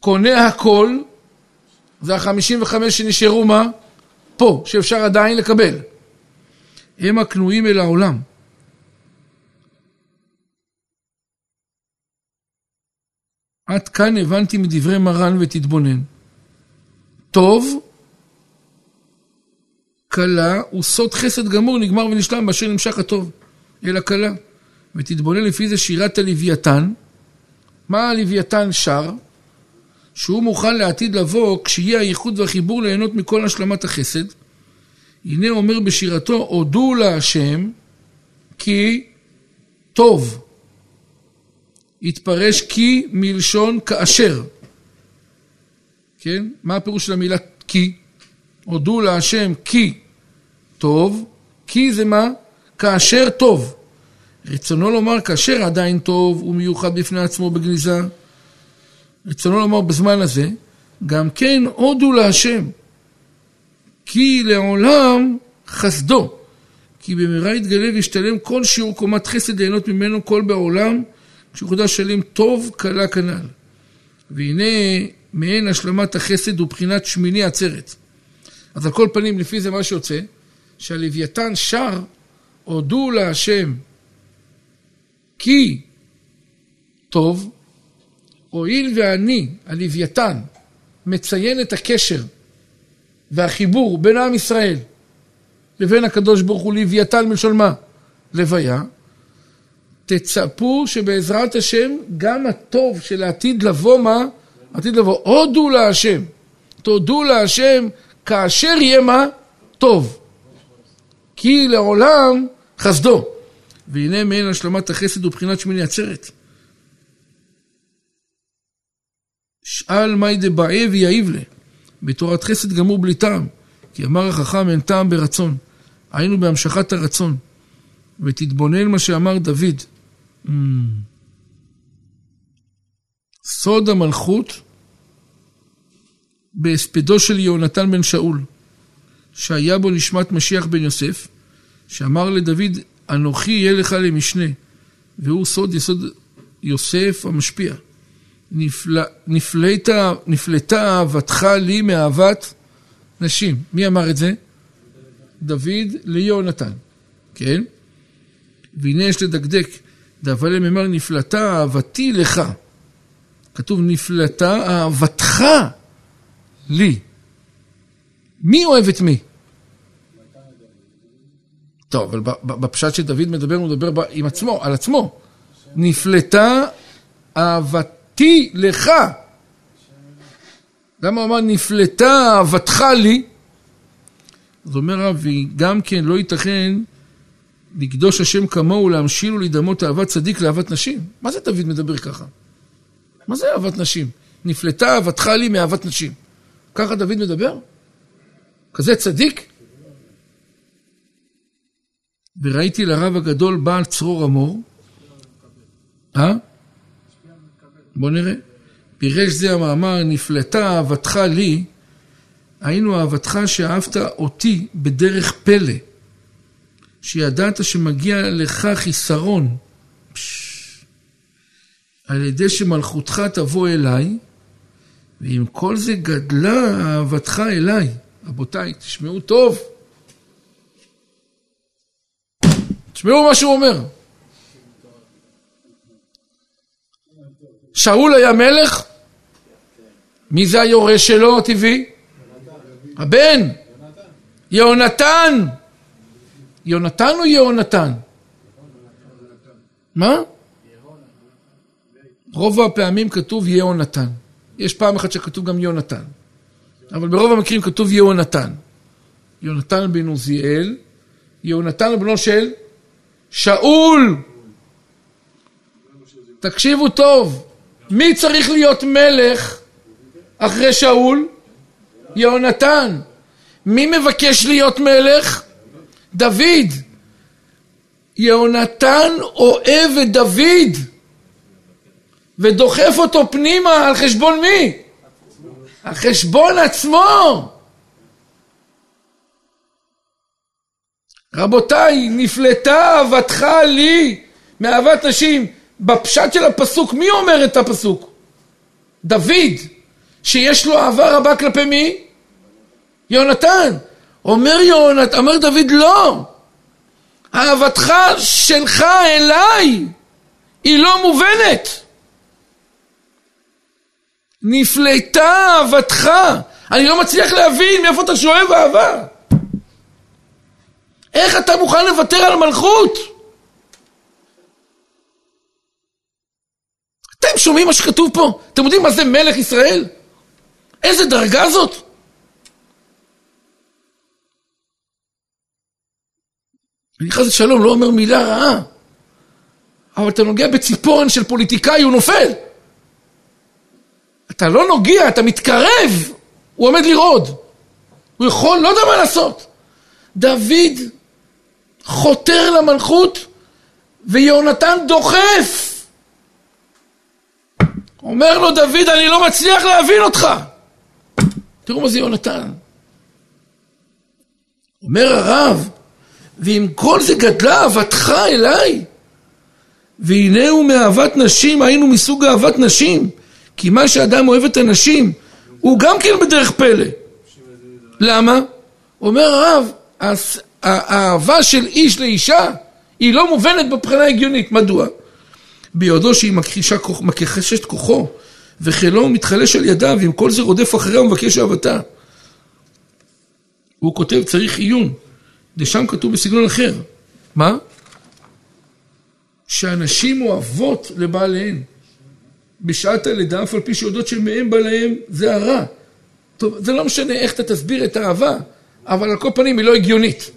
קונה הכל זה ה-55 שנשארו מה? פה, שאפשר עדיין לקבל. הם הקנויים אל העולם. עד כאן הבנתי מדברי מרן ותתבונן. טוב, קלה הוא סוד חסד גמור, נגמר ונשלם באשר נמשך הטוב, אלא קלה. ותתבונן לפי זה שירת הלוויתן. מה הלוויתן שר? שהוא מוכן לעתיד לבוא, כשיהיה הייחוד והחיבור ליהנות מכל השלמת החסד. הנה אומר בשירתו, הודו להשם כי טוב. יתפרש כי מלשון כאשר. כן? מה הפירוש של המילה כי? הודו להשם כי טוב, כי זה מה? כאשר טוב. רצונו לומר כאשר עדיין טוב ומיוחד בפני עצמו בגניזה. רצונו לומר בזמן הזה, גם כן הודו להשם. כי לעולם חסדו. כי במהרה יתגלה וישתלם כל שיעור קומת חסד ליהנות ממנו כל בעולם, כשחודש שלם טוב קלה כנ"ל. והנה מעין השלמת החסד ובחינת שמיני עצרת. אז על כל פנים, לפי זה מה שיוצא, שהלוויתן שר, הודו להשם כי טוב, הואיל ואני, הלוויתן, מציין את הקשר והחיבור בין עם ישראל לבין הקדוש ברוך הוא לוויתן מלשון מה? לוויה. תצפו שבעזרת השם גם הטוב של העתיד לבוא מה? עתיד לבוא. הודו להשם. תודו להשם כאשר יהיה מה? טוב. כי לעולם חסדו. והנה מעין השלמת החסד ובחינת שמיני עצרת. שאל מאי דבעי ויעיב לה. בתורת חסד גמור בלי טעם. כי אמר החכם אין טעם ברצון. היינו בהמשכת הרצון. ותתבונן מה שאמר דוד. Mm. סוד המלכות בהספדו של יהונתן בן שאול, שהיה בו נשמת משיח בן יוסף, שאמר לדוד, אנוכי יהיה לך למשנה, והוא סוד יסוד יוסף המשפיע. נפל... נפלט... נפלטה אהבתך לי מאהבת נשים. מי אמר את זה? דוד ליהונתן, כן? והנה יש לדקדק, דאבלם אמר נפלטה אהבתי לך. כתוב נפלטה אהבתך לי. מי אוהב את מי? טוב, אבל בפשט שדוד מדבר, הוא מדבר עם עצמו, על עצמו. נפלטה אהבתי לך. למה הוא אמר נפלטה אהבתך לי? אז אומר רב, גם כן לא ייתכן לקדוש השם כמוהו, להמשיל ולהידמות אהבת צדיק לאהבת נשים. מה זה דוד מדבר ככה? מה זה אהבת נשים? נפלטה אהבתך לי מאהבת נשים. ככה דוד מדבר? כזה צדיק? וראיתי לרב הגדול בעל צרור המור. אה? בוא נראה. פירש זה המאמר, נפלטה אהבתך לי, היינו אהבתך שאהבת אותי בדרך פלא, שידעת שמגיע לך חיסרון, פש, על ידי שמלכותך תבוא אליי, ועם כל זה גדלה אהבתך אליי. רבותיי, תשמעו טוב. תשמעו מה שהוא אומר. שאול היה מלך? מי זה היורש שלו הטבעי? הבן. יהונתן. יונתן או יהונתן? מה? רוב הפעמים כתוב יהונתן. יש פעם אחת שכתוב גם יונתן. אבל ברוב המקרים כתוב יהונתן. יונתן בן עוזיאל, יהונתן בנו של שאול. תקשיבו טוב, מי צריך להיות מלך אחרי שאול? יהונתן. מי מבקש להיות מלך? דוד. יהונתן אוהב את דוד ודוחף אותו פנימה על חשבון מי? על חשבון עצמו. רבותיי, נפלטה אהבתך לי מאהבת נשים. בפשט של הפסוק, מי אומר את הפסוק? דוד, שיש לו אהבה רבה כלפי מי? יונתן. אומר יונתן, אומר דוד, לא. אהבתך שלך אליי היא לא מובנת. נפלטה אהבתך. אני לא מצליח להבין מאיפה אתה שואב אהבה. איך אתה מוכן לוותר על מלכות? אתם שומעים מה שכתוב פה? אתם יודעים מה זה מלך ישראל? איזה דרגה זאת? אני חס ושלום לא אומר מילה רעה, אבל אתה נוגע בציפורן של פוליטיקאי, הוא נופל. אתה לא נוגע, אתה מתקרב, הוא עומד לרעוד. הוא יכול, לא יודע מה לעשות. דוד חותר למלכות, ויונתן דוחף. אומר לו דוד, אני לא מצליח להבין אותך. תראו מה זה יונתן. אומר הרב, ועם כל זה גדלה אהבתך אליי. הוא מאהבת נשים, היינו מסוג אהבת נשים. כי מה שאדם אוהב את הנשים, הוא גם כן בדרך פלא. למה? אומר הרב, האהבה של איש לאישה היא לא מובנת מבחינה הגיונית. מדוע? ביודעו שהיא מכחישה, מכחשת כוחו, וחילו מתחלש על ידיו, ועם כל זה רודף אחריה ומבקש אהבתה. הוא כותב, צריך עיון. ושם כתוב בסגנון אחר. מה? שאנשים אוהבות לבעליהן. בשעת הלידה, אף על פי שיודעות שמהם בא להם, זה הרע. טוב, זה לא משנה איך אתה תסביר את האהבה, אבל על כל פנים היא לא הגיונית.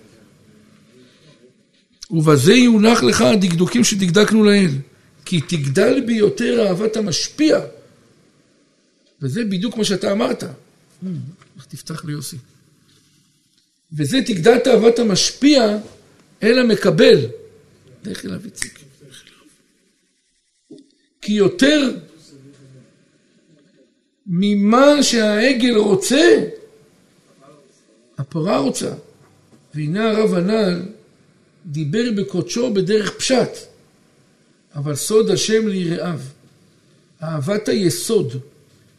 ובזה יונח לך הדקדוקים שדקדקנו לאל. כי תגדל ביותר אהבת המשפיע. וזה בדיוק מה שאתה אמרת. איך תפתח לי יוסי. וזה תגדל תאוות המשפיע אל המקבל. לך אליו איציק. כי יותר ממה שהעגל רוצה, הפרה רוצה. והנה הרב הנ"ל דיבר בקודשו בדרך פשט, אבל סוד השם ליראיו. אהבת היסוד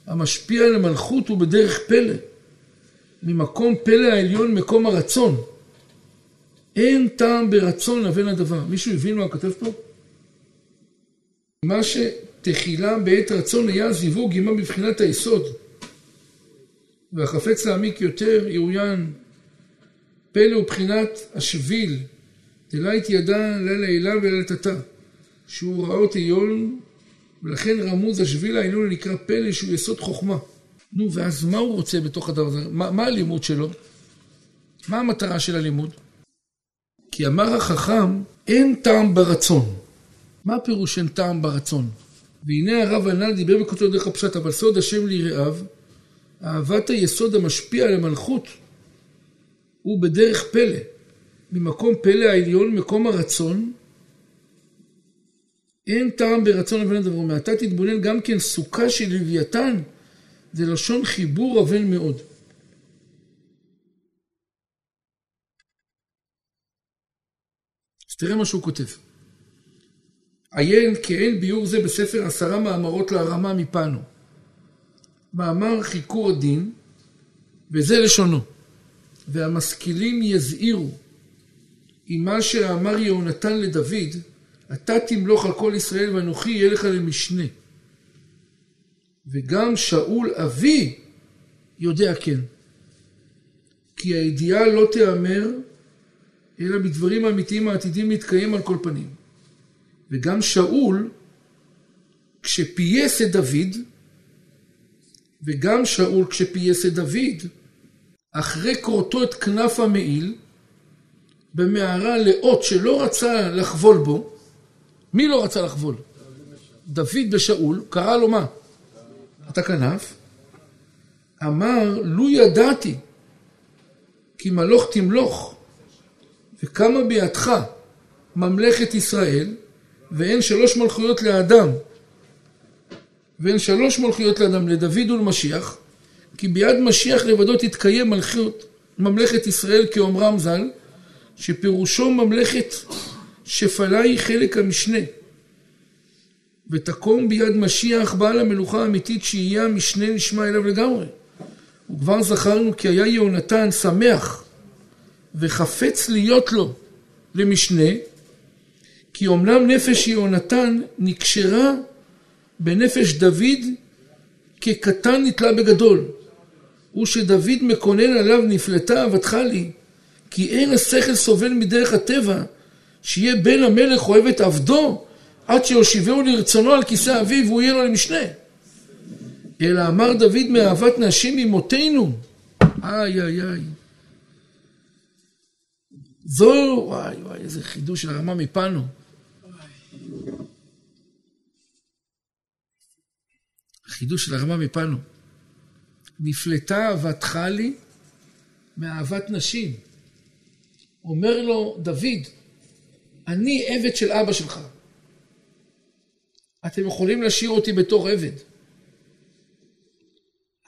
המשפיע על המלכות הוא בדרך פלא. ממקום פלא העליון, מקום הרצון. אין טעם ברצון לבין הדבר. מישהו הבין מה כותב פה? מה שתחילה בעת רצון היה זיווג עימה בבחינת היסוד. והחפץ להעמיק יותר, ירוין, פלא הוא בחינת השביל, דלית ידע לה לעילה ולתתה, שהוא ראות עיון, ולכן רמוז השביל העליון נקרא פלא שהוא יסוד חוכמה. נו, ואז מה הוא רוצה בתוך הדבר הזה? מה, מה הלימוד שלו? מה המטרה של הלימוד? כי אמר החכם, אין טעם ברצון. מה הפירוש אין טעם ברצון? והנה הרב הנ"ל דיבר בכותו דרך הפשט, אבל סוד השם ליראיו, אהבת היסוד המשפיע על המלכות, הוא בדרך פלא. ממקום פלא העליון, מקום הרצון, אין טעם ברצון לבן הדבר. מעתה תתבונן גם כן סוכה של לוויתן, זה לשון חיבור אבל מאוד. אז תראה מה שהוא כותב. עיין כי אין ביור זה בספר עשרה מאמרות להרמה מפנו. מאמר חיקור הדין, וזה לשונו. והמשכילים יזהירו, אם מה שאמר יהונתן לדוד, אתה תמלוך על כל ישראל ואנוכי יהיה לך למשנה. וגם שאול אבי יודע כן. כי הידיעה לא תיאמר, אלא בדברים האמיתיים העתידים להתקיים על כל פנים. וגם שאול, כשפייס את דוד, וגם שאול כשפייס את דוד, אחרי כורתו את כנף המעיל, במערה לאות שלא רצה לחבול בו, מי לא רצה לחבול? דוד בשאול, קרא לו מה? את הכנף, אמר, לו ידעתי כי מלוך תמלוך וקמה בידך ממלכת ישראל ואין שלוש מלכויות לאדם ואין שלוש מלכויות לאדם לדוד ולמשיח כי ביד משיח לבדו תתקיים מלכות ממלכת ישראל כאומרם ז"ל שפירושו ממלכת שפלה היא חלק המשנה ותקום ביד משיח בעל המלוכה האמיתית שיהיה המשנה נשמע אליו לגמרי. וכבר זכרנו כי היה יהונתן שמח וחפץ להיות לו למשנה, כי אומנם נפש יהונתן נקשרה בנפש דוד כקטן נתלה בגדול. הוא שדוד מקונן עליו נפלטה אהבתך לי, כי אין השכל סובל מדרך הטבע, שיהיה בן המלך אוהב את עבדו, עד שיושיבהו לרצונו על כיסא אביו והוא יהיה לו למשנה. אלא אמר דוד מאהבת נשים ממותינו. איי איי איי. זו, וואי וואי, איזה חידוש של הרמה מפנו. חידוש של הרמה מפנו. נפלטה אהבתך לי מאהבת נשים. אומר לו דוד, אני עבד של אבא שלך. אתם יכולים להשאיר אותי בתור עבד.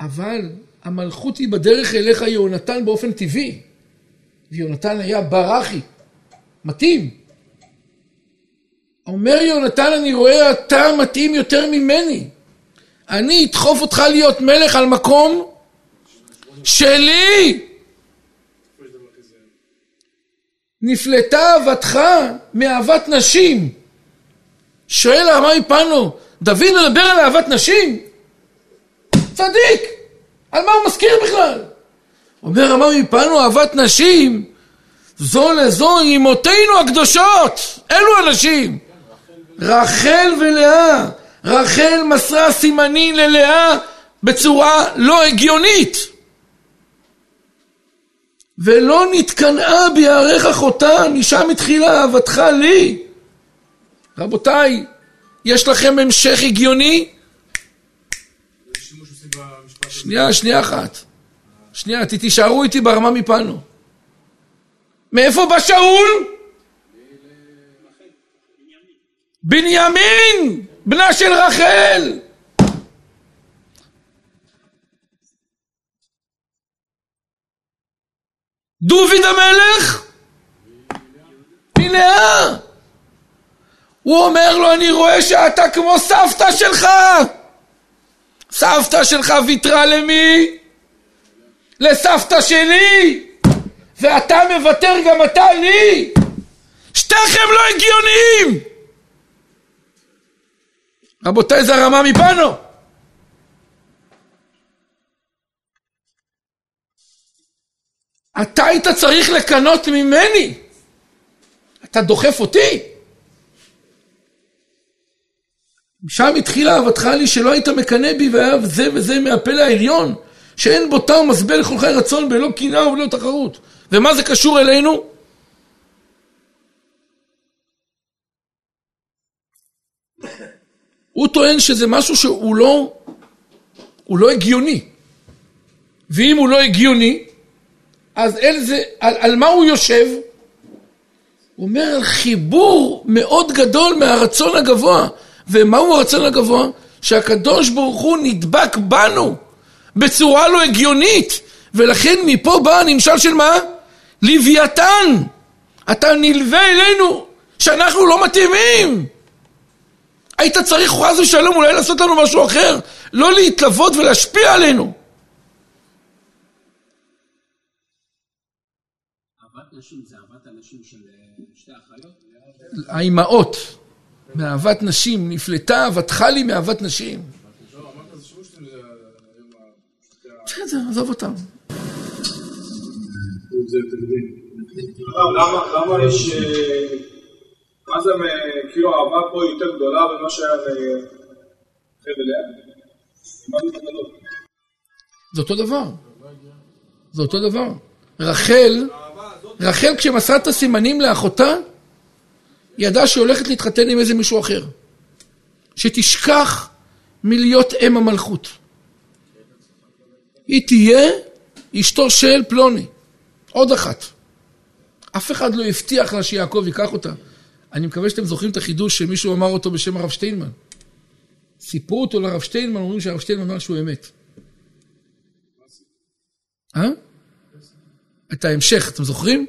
אבל המלכות היא בדרך אליך יהונתן באופן טבעי. ויונתן היה ברחי, מתאים. אומר יונתן, אני רואה אתה מתאים יותר ממני. אני אדחוף אותך להיות מלך על מקום שלי. נפלטה אהבתך מאהבת נשים. שואל הרמי פנו, דוד מדבר על אהבת נשים? צדיק! על מה הוא מזכיר בכלל? אומר הרמי פנו, אהבת נשים, זו לזו אמותינו הקדושות, אלו הנשים. רחל ולאה, רחל מסרה סימנים ללאה בצורה לא הגיונית. ולא נתקנאה ביערך אחותה, משם התחילה אהבתך לי. רבותיי, יש לכם המשך הגיוני? שנייה, שנייה אחת. שנייה, תישארו איתי ברמה מפנו. מאיפה בא שאול? בנימין, בנה של רחל. דוד המלך? מלאה. הוא אומר לו, אני רואה שאתה כמו סבתא שלך. סבתא שלך ויתרה למי? לסבתא שלי. ואתה מוותר גם אתה לי. שתיכם לא הגיוניים. רבותיי, זה הרמה מפנו. אתה היית צריך לקנות ממני. אתה דוחף אותי. שם התחילה אהבתך לי שלא היית מקנא בי ואהב זה וזה מהפלא העליון שאין בו טעם מסבל לכל חי רצון בלא קנאה ובלא תחרות ומה זה קשור אלינו? הוא טוען שזה משהו שהוא לא, הוא לא הגיוני. ואם הוא לא הגיוני, אז אל זה, על, על מה הוא יושב? הוא אומר על חיבור מאוד גדול מהרצון הגבוה. ומהו הרצון הגבוה? שהקדוש ברוך הוא נדבק בנו בצורה לא הגיונית. ולכן מפה בא הנמשל של מה? לוויתן. אתה נלווה אלינו שאנחנו לא מתאימים. היית צריך חס ושלום אולי לעשות לנו משהו אחר, לא להתלוות ולהשפיע עלינו. אה? האימהות, מאהבת נשים, נפלטה אהבתך לי מאהבת נשים. בסדר, עזוב אותם. למה יש... אה, מה זה, אה, כאילו האהבה פה יותר גדולה ממה שהיה לחבל לאה? מה זה אותו דבר. זה אותו דבר. רחל, רחל כשמסרה את הסימנים לאחותה, ידעה שהיא הולכת להתחתן עם איזה מישהו אחר. שתשכח מלהיות אם המלכות. היא תהיה אשתו של פלוני. עוד אחת. אף אחד לא הבטיח לה שיעקב ייקח אותה. אני מקווה שאתם זוכרים את החידוש שמישהו אמר אותו בשם הרב שטיינמן. סיפרו אותו לרב שטיינמן, אומרים שהרב שטיינמן אמר שהוא אמת. אה? את ההמשך, אתם זוכרים?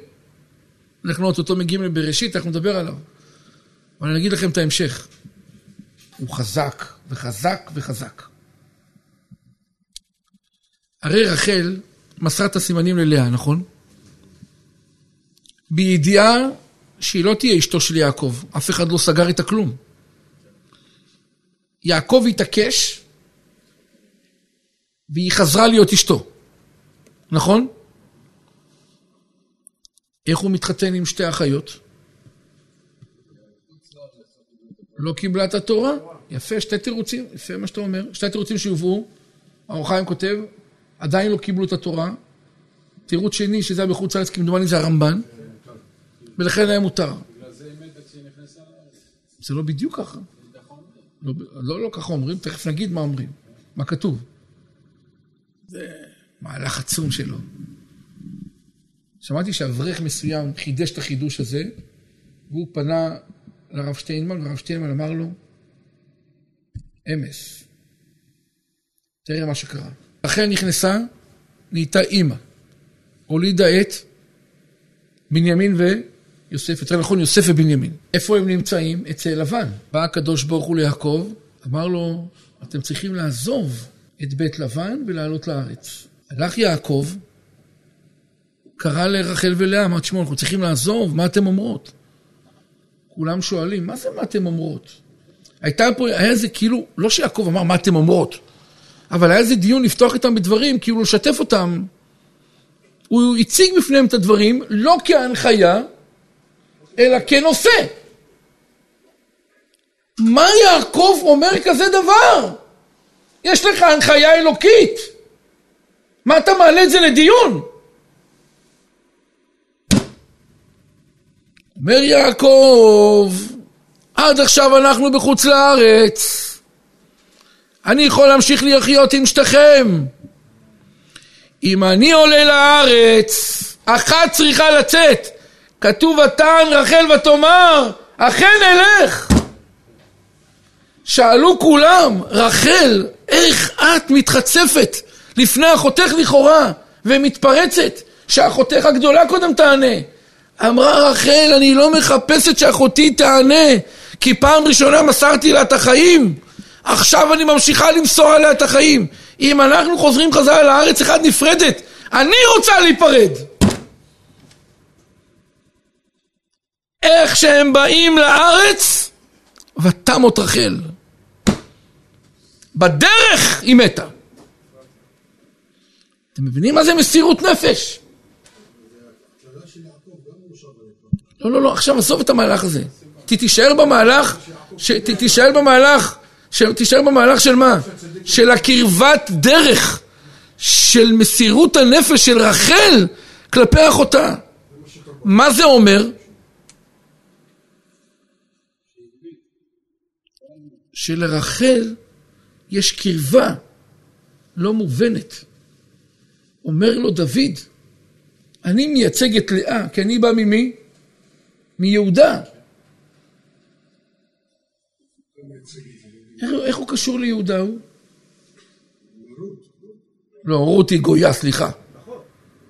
אנחנו אוטוטו מגיעים לבראשית, אנחנו נדבר עליו. אבל אני אגיד לכם את ההמשך. הוא חזק, וחזק, וחזק. הרי רחל מסרה את הסימנים ללאה, נכון? בידיעה שהיא לא תהיה אשתו של יעקב, אף אחד לא סגר איתה כלום. יעקב התעקש, והיא חזרה להיות אשתו, נכון? איך הוא מתחתן עם שתי אחיות? לא קיבלה את התורה? יפה, שתי תירוצים, יפה מה שאתה אומר. שתי תירוצים שהובאו, האור חיים כותב, עדיין לא קיבלו את התורה. תירוץ שני, שזה היה בחוץ לארץ, כמדומני זה הרמב"ן, ולכן היה מותר. זה לא בדיוק ככה. לא, לא, לא ככה אומרים, תכף נגיד מה אומרים, מה כתוב. זה מהלך עצום שלו. שמעתי שאברך מסוים חידש את החידוש הזה, והוא פנה לרב שטיינמן, והרב שטיינמן אמר לו, אמס, תראה מה שקרה. רחל נכנסה, נהייתה אימא, הולידה את בנימין ויוסף, יותר נכון יוסף ובנימין. איפה הם נמצאים? אצל לבן. בא הקדוש ברוך הוא ליעקב, אמר לו, אתם צריכים לעזוב את בית לבן ולעלות לארץ. הלך יעקב, קרא לרחל ולאה, אמר, תשמעו, אנחנו צריכים לעזוב, מה אתם אומרות? כולם שואלים, מה זה מה אתם אומרות? הייתה פה, היה איזה כאילו, לא שיעקב אמר מה אתם אומרות, אבל היה איזה דיון לפתוח איתם בדברים, כאילו לשתף אותם. הוא הציג בפניהם את הדברים, לא כהנחיה, אלא כנושא. מה יעקב אומר כזה דבר? יש לך הנחיה אלוקית. מה אתה מעלה את זה לדיון? אומר יעקב, עד עכשיו אנחנו בחוץ לארץ. אני יכול להמשיך לחיות עם שתיכם. אם אני עולה לארץ, אחת צריכה לצאת. כתוב ותען רחל ותאמר, אכן אלך. שאלו כולם, רחל, איך את מתחצפת לפני אחותך לכאורה ומתפרצת, שאחותך הגדולה קודם תענה. אמרה רחל, אני לא מחפשת שאחותי תענה, כי פעם ראשונה מסרתי לה את החיים, עכשיו אני ממשיכה למסור עליה את החיים. אם אנחנו חוזרים חזרה לארץ אחד נפרדת, אני רוצה להיפרד. איך שהם באים לארץ, ותמות רחל. בדרך היא מתה. אתם מבינים מה זה מסירות נפש? לא, לא, לא, עכשיו עזוב את המהלך הזה. תישאר במהלך, תישאר במהלך, תישאר במהלך של מה? של הקרבת דרך, של מסירות הנפש של רחל, כלפי אחותה. מה זה אומר? שלרחל יש קרבה לא מובנת. אומר לו דוד, אני מייצג את לאה, כי אני בא ממי? מיהודה. איך, איך הוא קשור ליהודה הוא? לא, רות היא גויה, סליחה.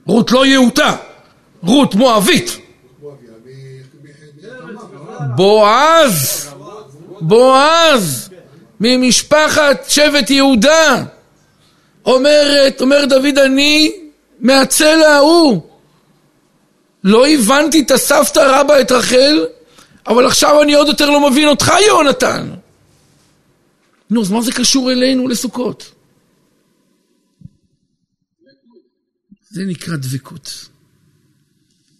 רות לא יהודה, רות מואבית. בועז, בועז, ממשפחת שבט יהודה. אומרת, אומר דוד, אני מהצלע ההוא. לא הבנתי את הסבתא רבא, את רחל, אבל עכשיו אני עוד יותר לא מבין אותך, יונתן. נו, אז מה זה קשור אלינו לסוכות? זה נקרא דבקות.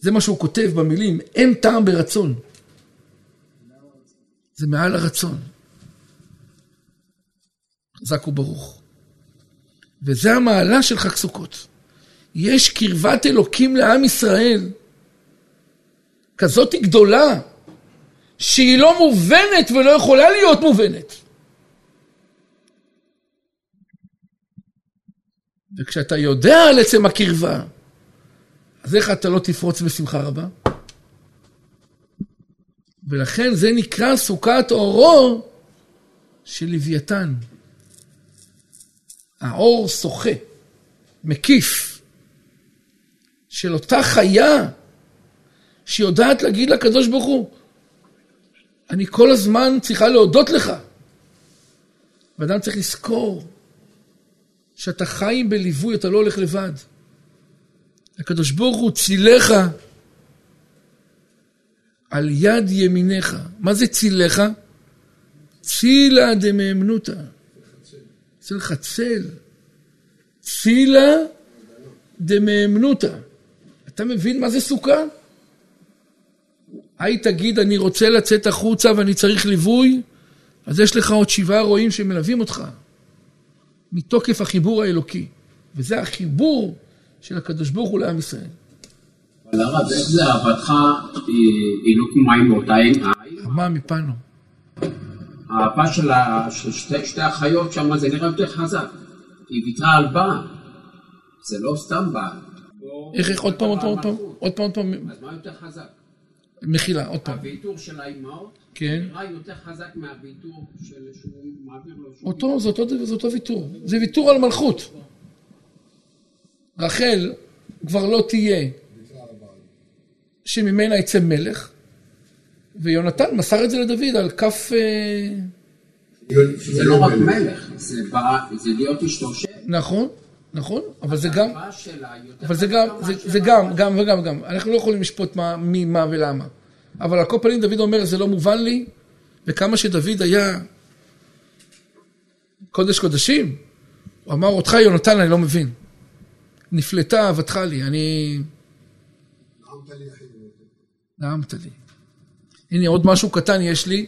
זה מה שהוא כותב במילים, אין טעם ברצון. זה מעל הרצון. חזק וברוך. וזה המעלה של חג סוכות. יש קרבת אלוקים לעם ישראל, כזאת גדולה, שהיא לא מובנת ולא יכולה להיות מובנת. וכשאתה יודע על עצם הקרבה, אז איך אתה לא תפרוץ בשמחה רבה? ולכן זה נקרא סוכת אורו של לוויתן. האור שוחה, מקיף, של אותה חיה שיודעת להגיד לקדוש ברוך הוא, אני כל הזמן צריכה להודות לך. ואדם צריך לזכור שאתה חי בליווי, אתה לא הולך לבד. הקדוש ברוך הוא צילך על יד ימיניך. מה זה צילך? צילה דמאמנותא. צל חצל. צילה דמאמנותא. אתה מבין מה זה סוכה? היי תגיד, אני רוצה לצאת החוצה ואני צריך ליווי, אז יש לך עוד שבעה רועים שמלווים אותך. מתוקף החיבור האלוקי. וזה החיבור של הקדוש ברוך הוא לעם ישראל. אבל הרב, איך זה אהבתך היא לא כמו מים באותה עין? מה מפנו? האהבה של שתי החיות שם זה נראה יותר חזק. היא ויתרה על בעל. זה לא סתם בעל. איך, איך, עוד פעם, עוד פעם, עוד פעם, עוד פעם. אז מה יותר חזק? מחילה, עוד פעם. הוויתור של האימהות כן. נראה יותר חזק מהוויתור של שהוא מעביר לו. אותו, זה אותו, זה אותו ויתור. זה ויתור על מלכות. רחל כבר לא תהיה שממנה יצא מלך, ויונתן מסר את זה לדוד על כף... אה, זה לא רק מלך, זה להיות אשתו של... נכון, נכון, אבל זה גם... אבל זה גם, זה, גם, גם וגם וגם. אנחנו לא יכולים לשפוט מה, מי, מה ולמה. אבל על כל פנים דוד אומר, זה לא מובן לי, וכמה שדוד היה קודש קודשים, הוא אמר, אותך יונתן אני לא מבין. נפלטה אהבתך לי, אני... נעמת לי אחי נעמת לי. הנה עוד משהו קטן יש לי,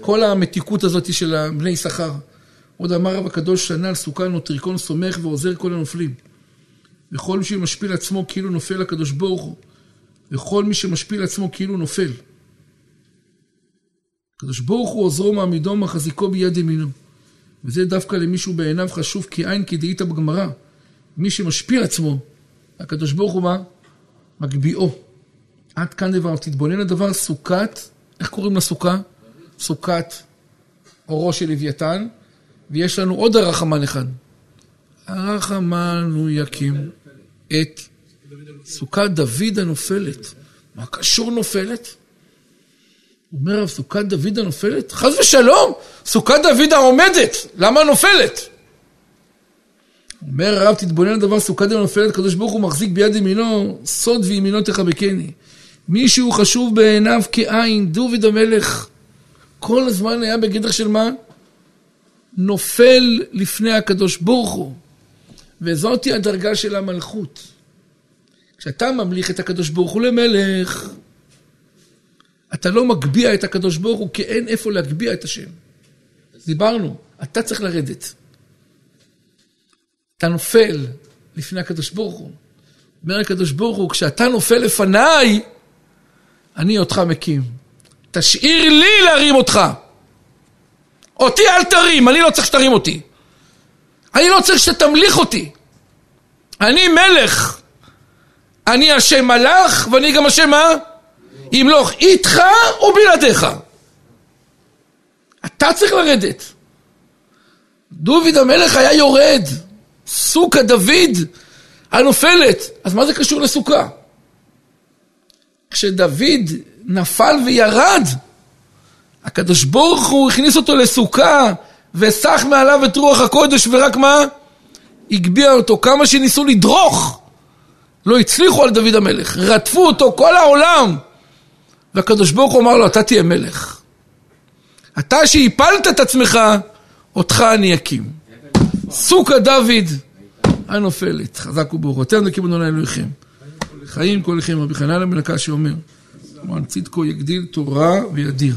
כל המתיקות הזאת של בני יששכר. עוד אמר רב הקדוש שנה על סוכה נוטריקון סומך ועוזר כל הנופלים. וכל מי שמשפיל עצמו כאילו נופל הקדוש ברוך הוא. וכל מי שמשפיל עצמו כאילו נופל. הקדוש ברוך הוא עוזרו מעמידו מחזיקו ביד ימינו. וזה דווקא למישהו בעיניו חשוב כעין כדאית בגמרא. מי שמשפיל עצמו, הקדוש ברוך הוא מה? מגביאו. עד כאן דבר, תתבונן לדבר סוכת, איך קוראים לסוכה? סוכת אורו של לוויתן, ויש לנו עוד הרחמן אחד. הרחמן הוא יקים את סוכת דוד הנופלת. מה קשור נופלת? אומר רב, סוכת דוד הנופלת? חס ושלום, סוכת דוד העומדת, למה נופלת? אומר הרב, תתבונן על דבר סוכת דוד הנופלת, הקדוש ברוך הוא מחזיק ביד ימינו, סוד וימינו תחבקני. מישהו חשוב בעיניו כעין, דוד המלך, כל הזמן היה בגדר של מה? נופל לפני הקדוש ברוך הוא. וזאתי הדרגה של המלכות. כשאתה ממליך את הקדוש ברוך הוא למלך, אתה לא מגביה את הקדוש ברוך הוא, כי אין איפה להגביה את השם. דיברנו, אתה צריך לרדת. אתה נופל לפני הקדוש ברוך הוא. אומר הקדוש ברוך הוא, כשאתה נופל לפניי, אני אותך מקים. תשאיר לי להרים אותך. אותי אל תרים, אני לא צריך שתרים אותי. אני לא צריך שתמליך אותי. אני מלך. אני השם מלאך, ואני גם השם מה? ימלוך איתך ובלעדיך. אתה צריך לרדת. דוד המלך היה יורד. סוכה דוד הנופלת. אז מה זה קשור לסוכה? כשדוד נפל וירד, הקדוש ברוך הוא הכניס אותו לסוכה וסח מעליו את רוח הקודש ורק מה? הגביה אותו. כמה שניסו לדרוך, לא הצליחו על דוד המלך. רדפו אותו כל העולם. והקדוש ברוך הוא אמר לו, אתה תהיה מלך. אתה שהפלת את עצמך, אותך אני אקים. סוכה דוד הנופלת. חזק נקים אדוני אלוהיכם. חיים כל לכם, רבי חנן המלכה שאומר, למען צדקו יגדיל תורה וידיר.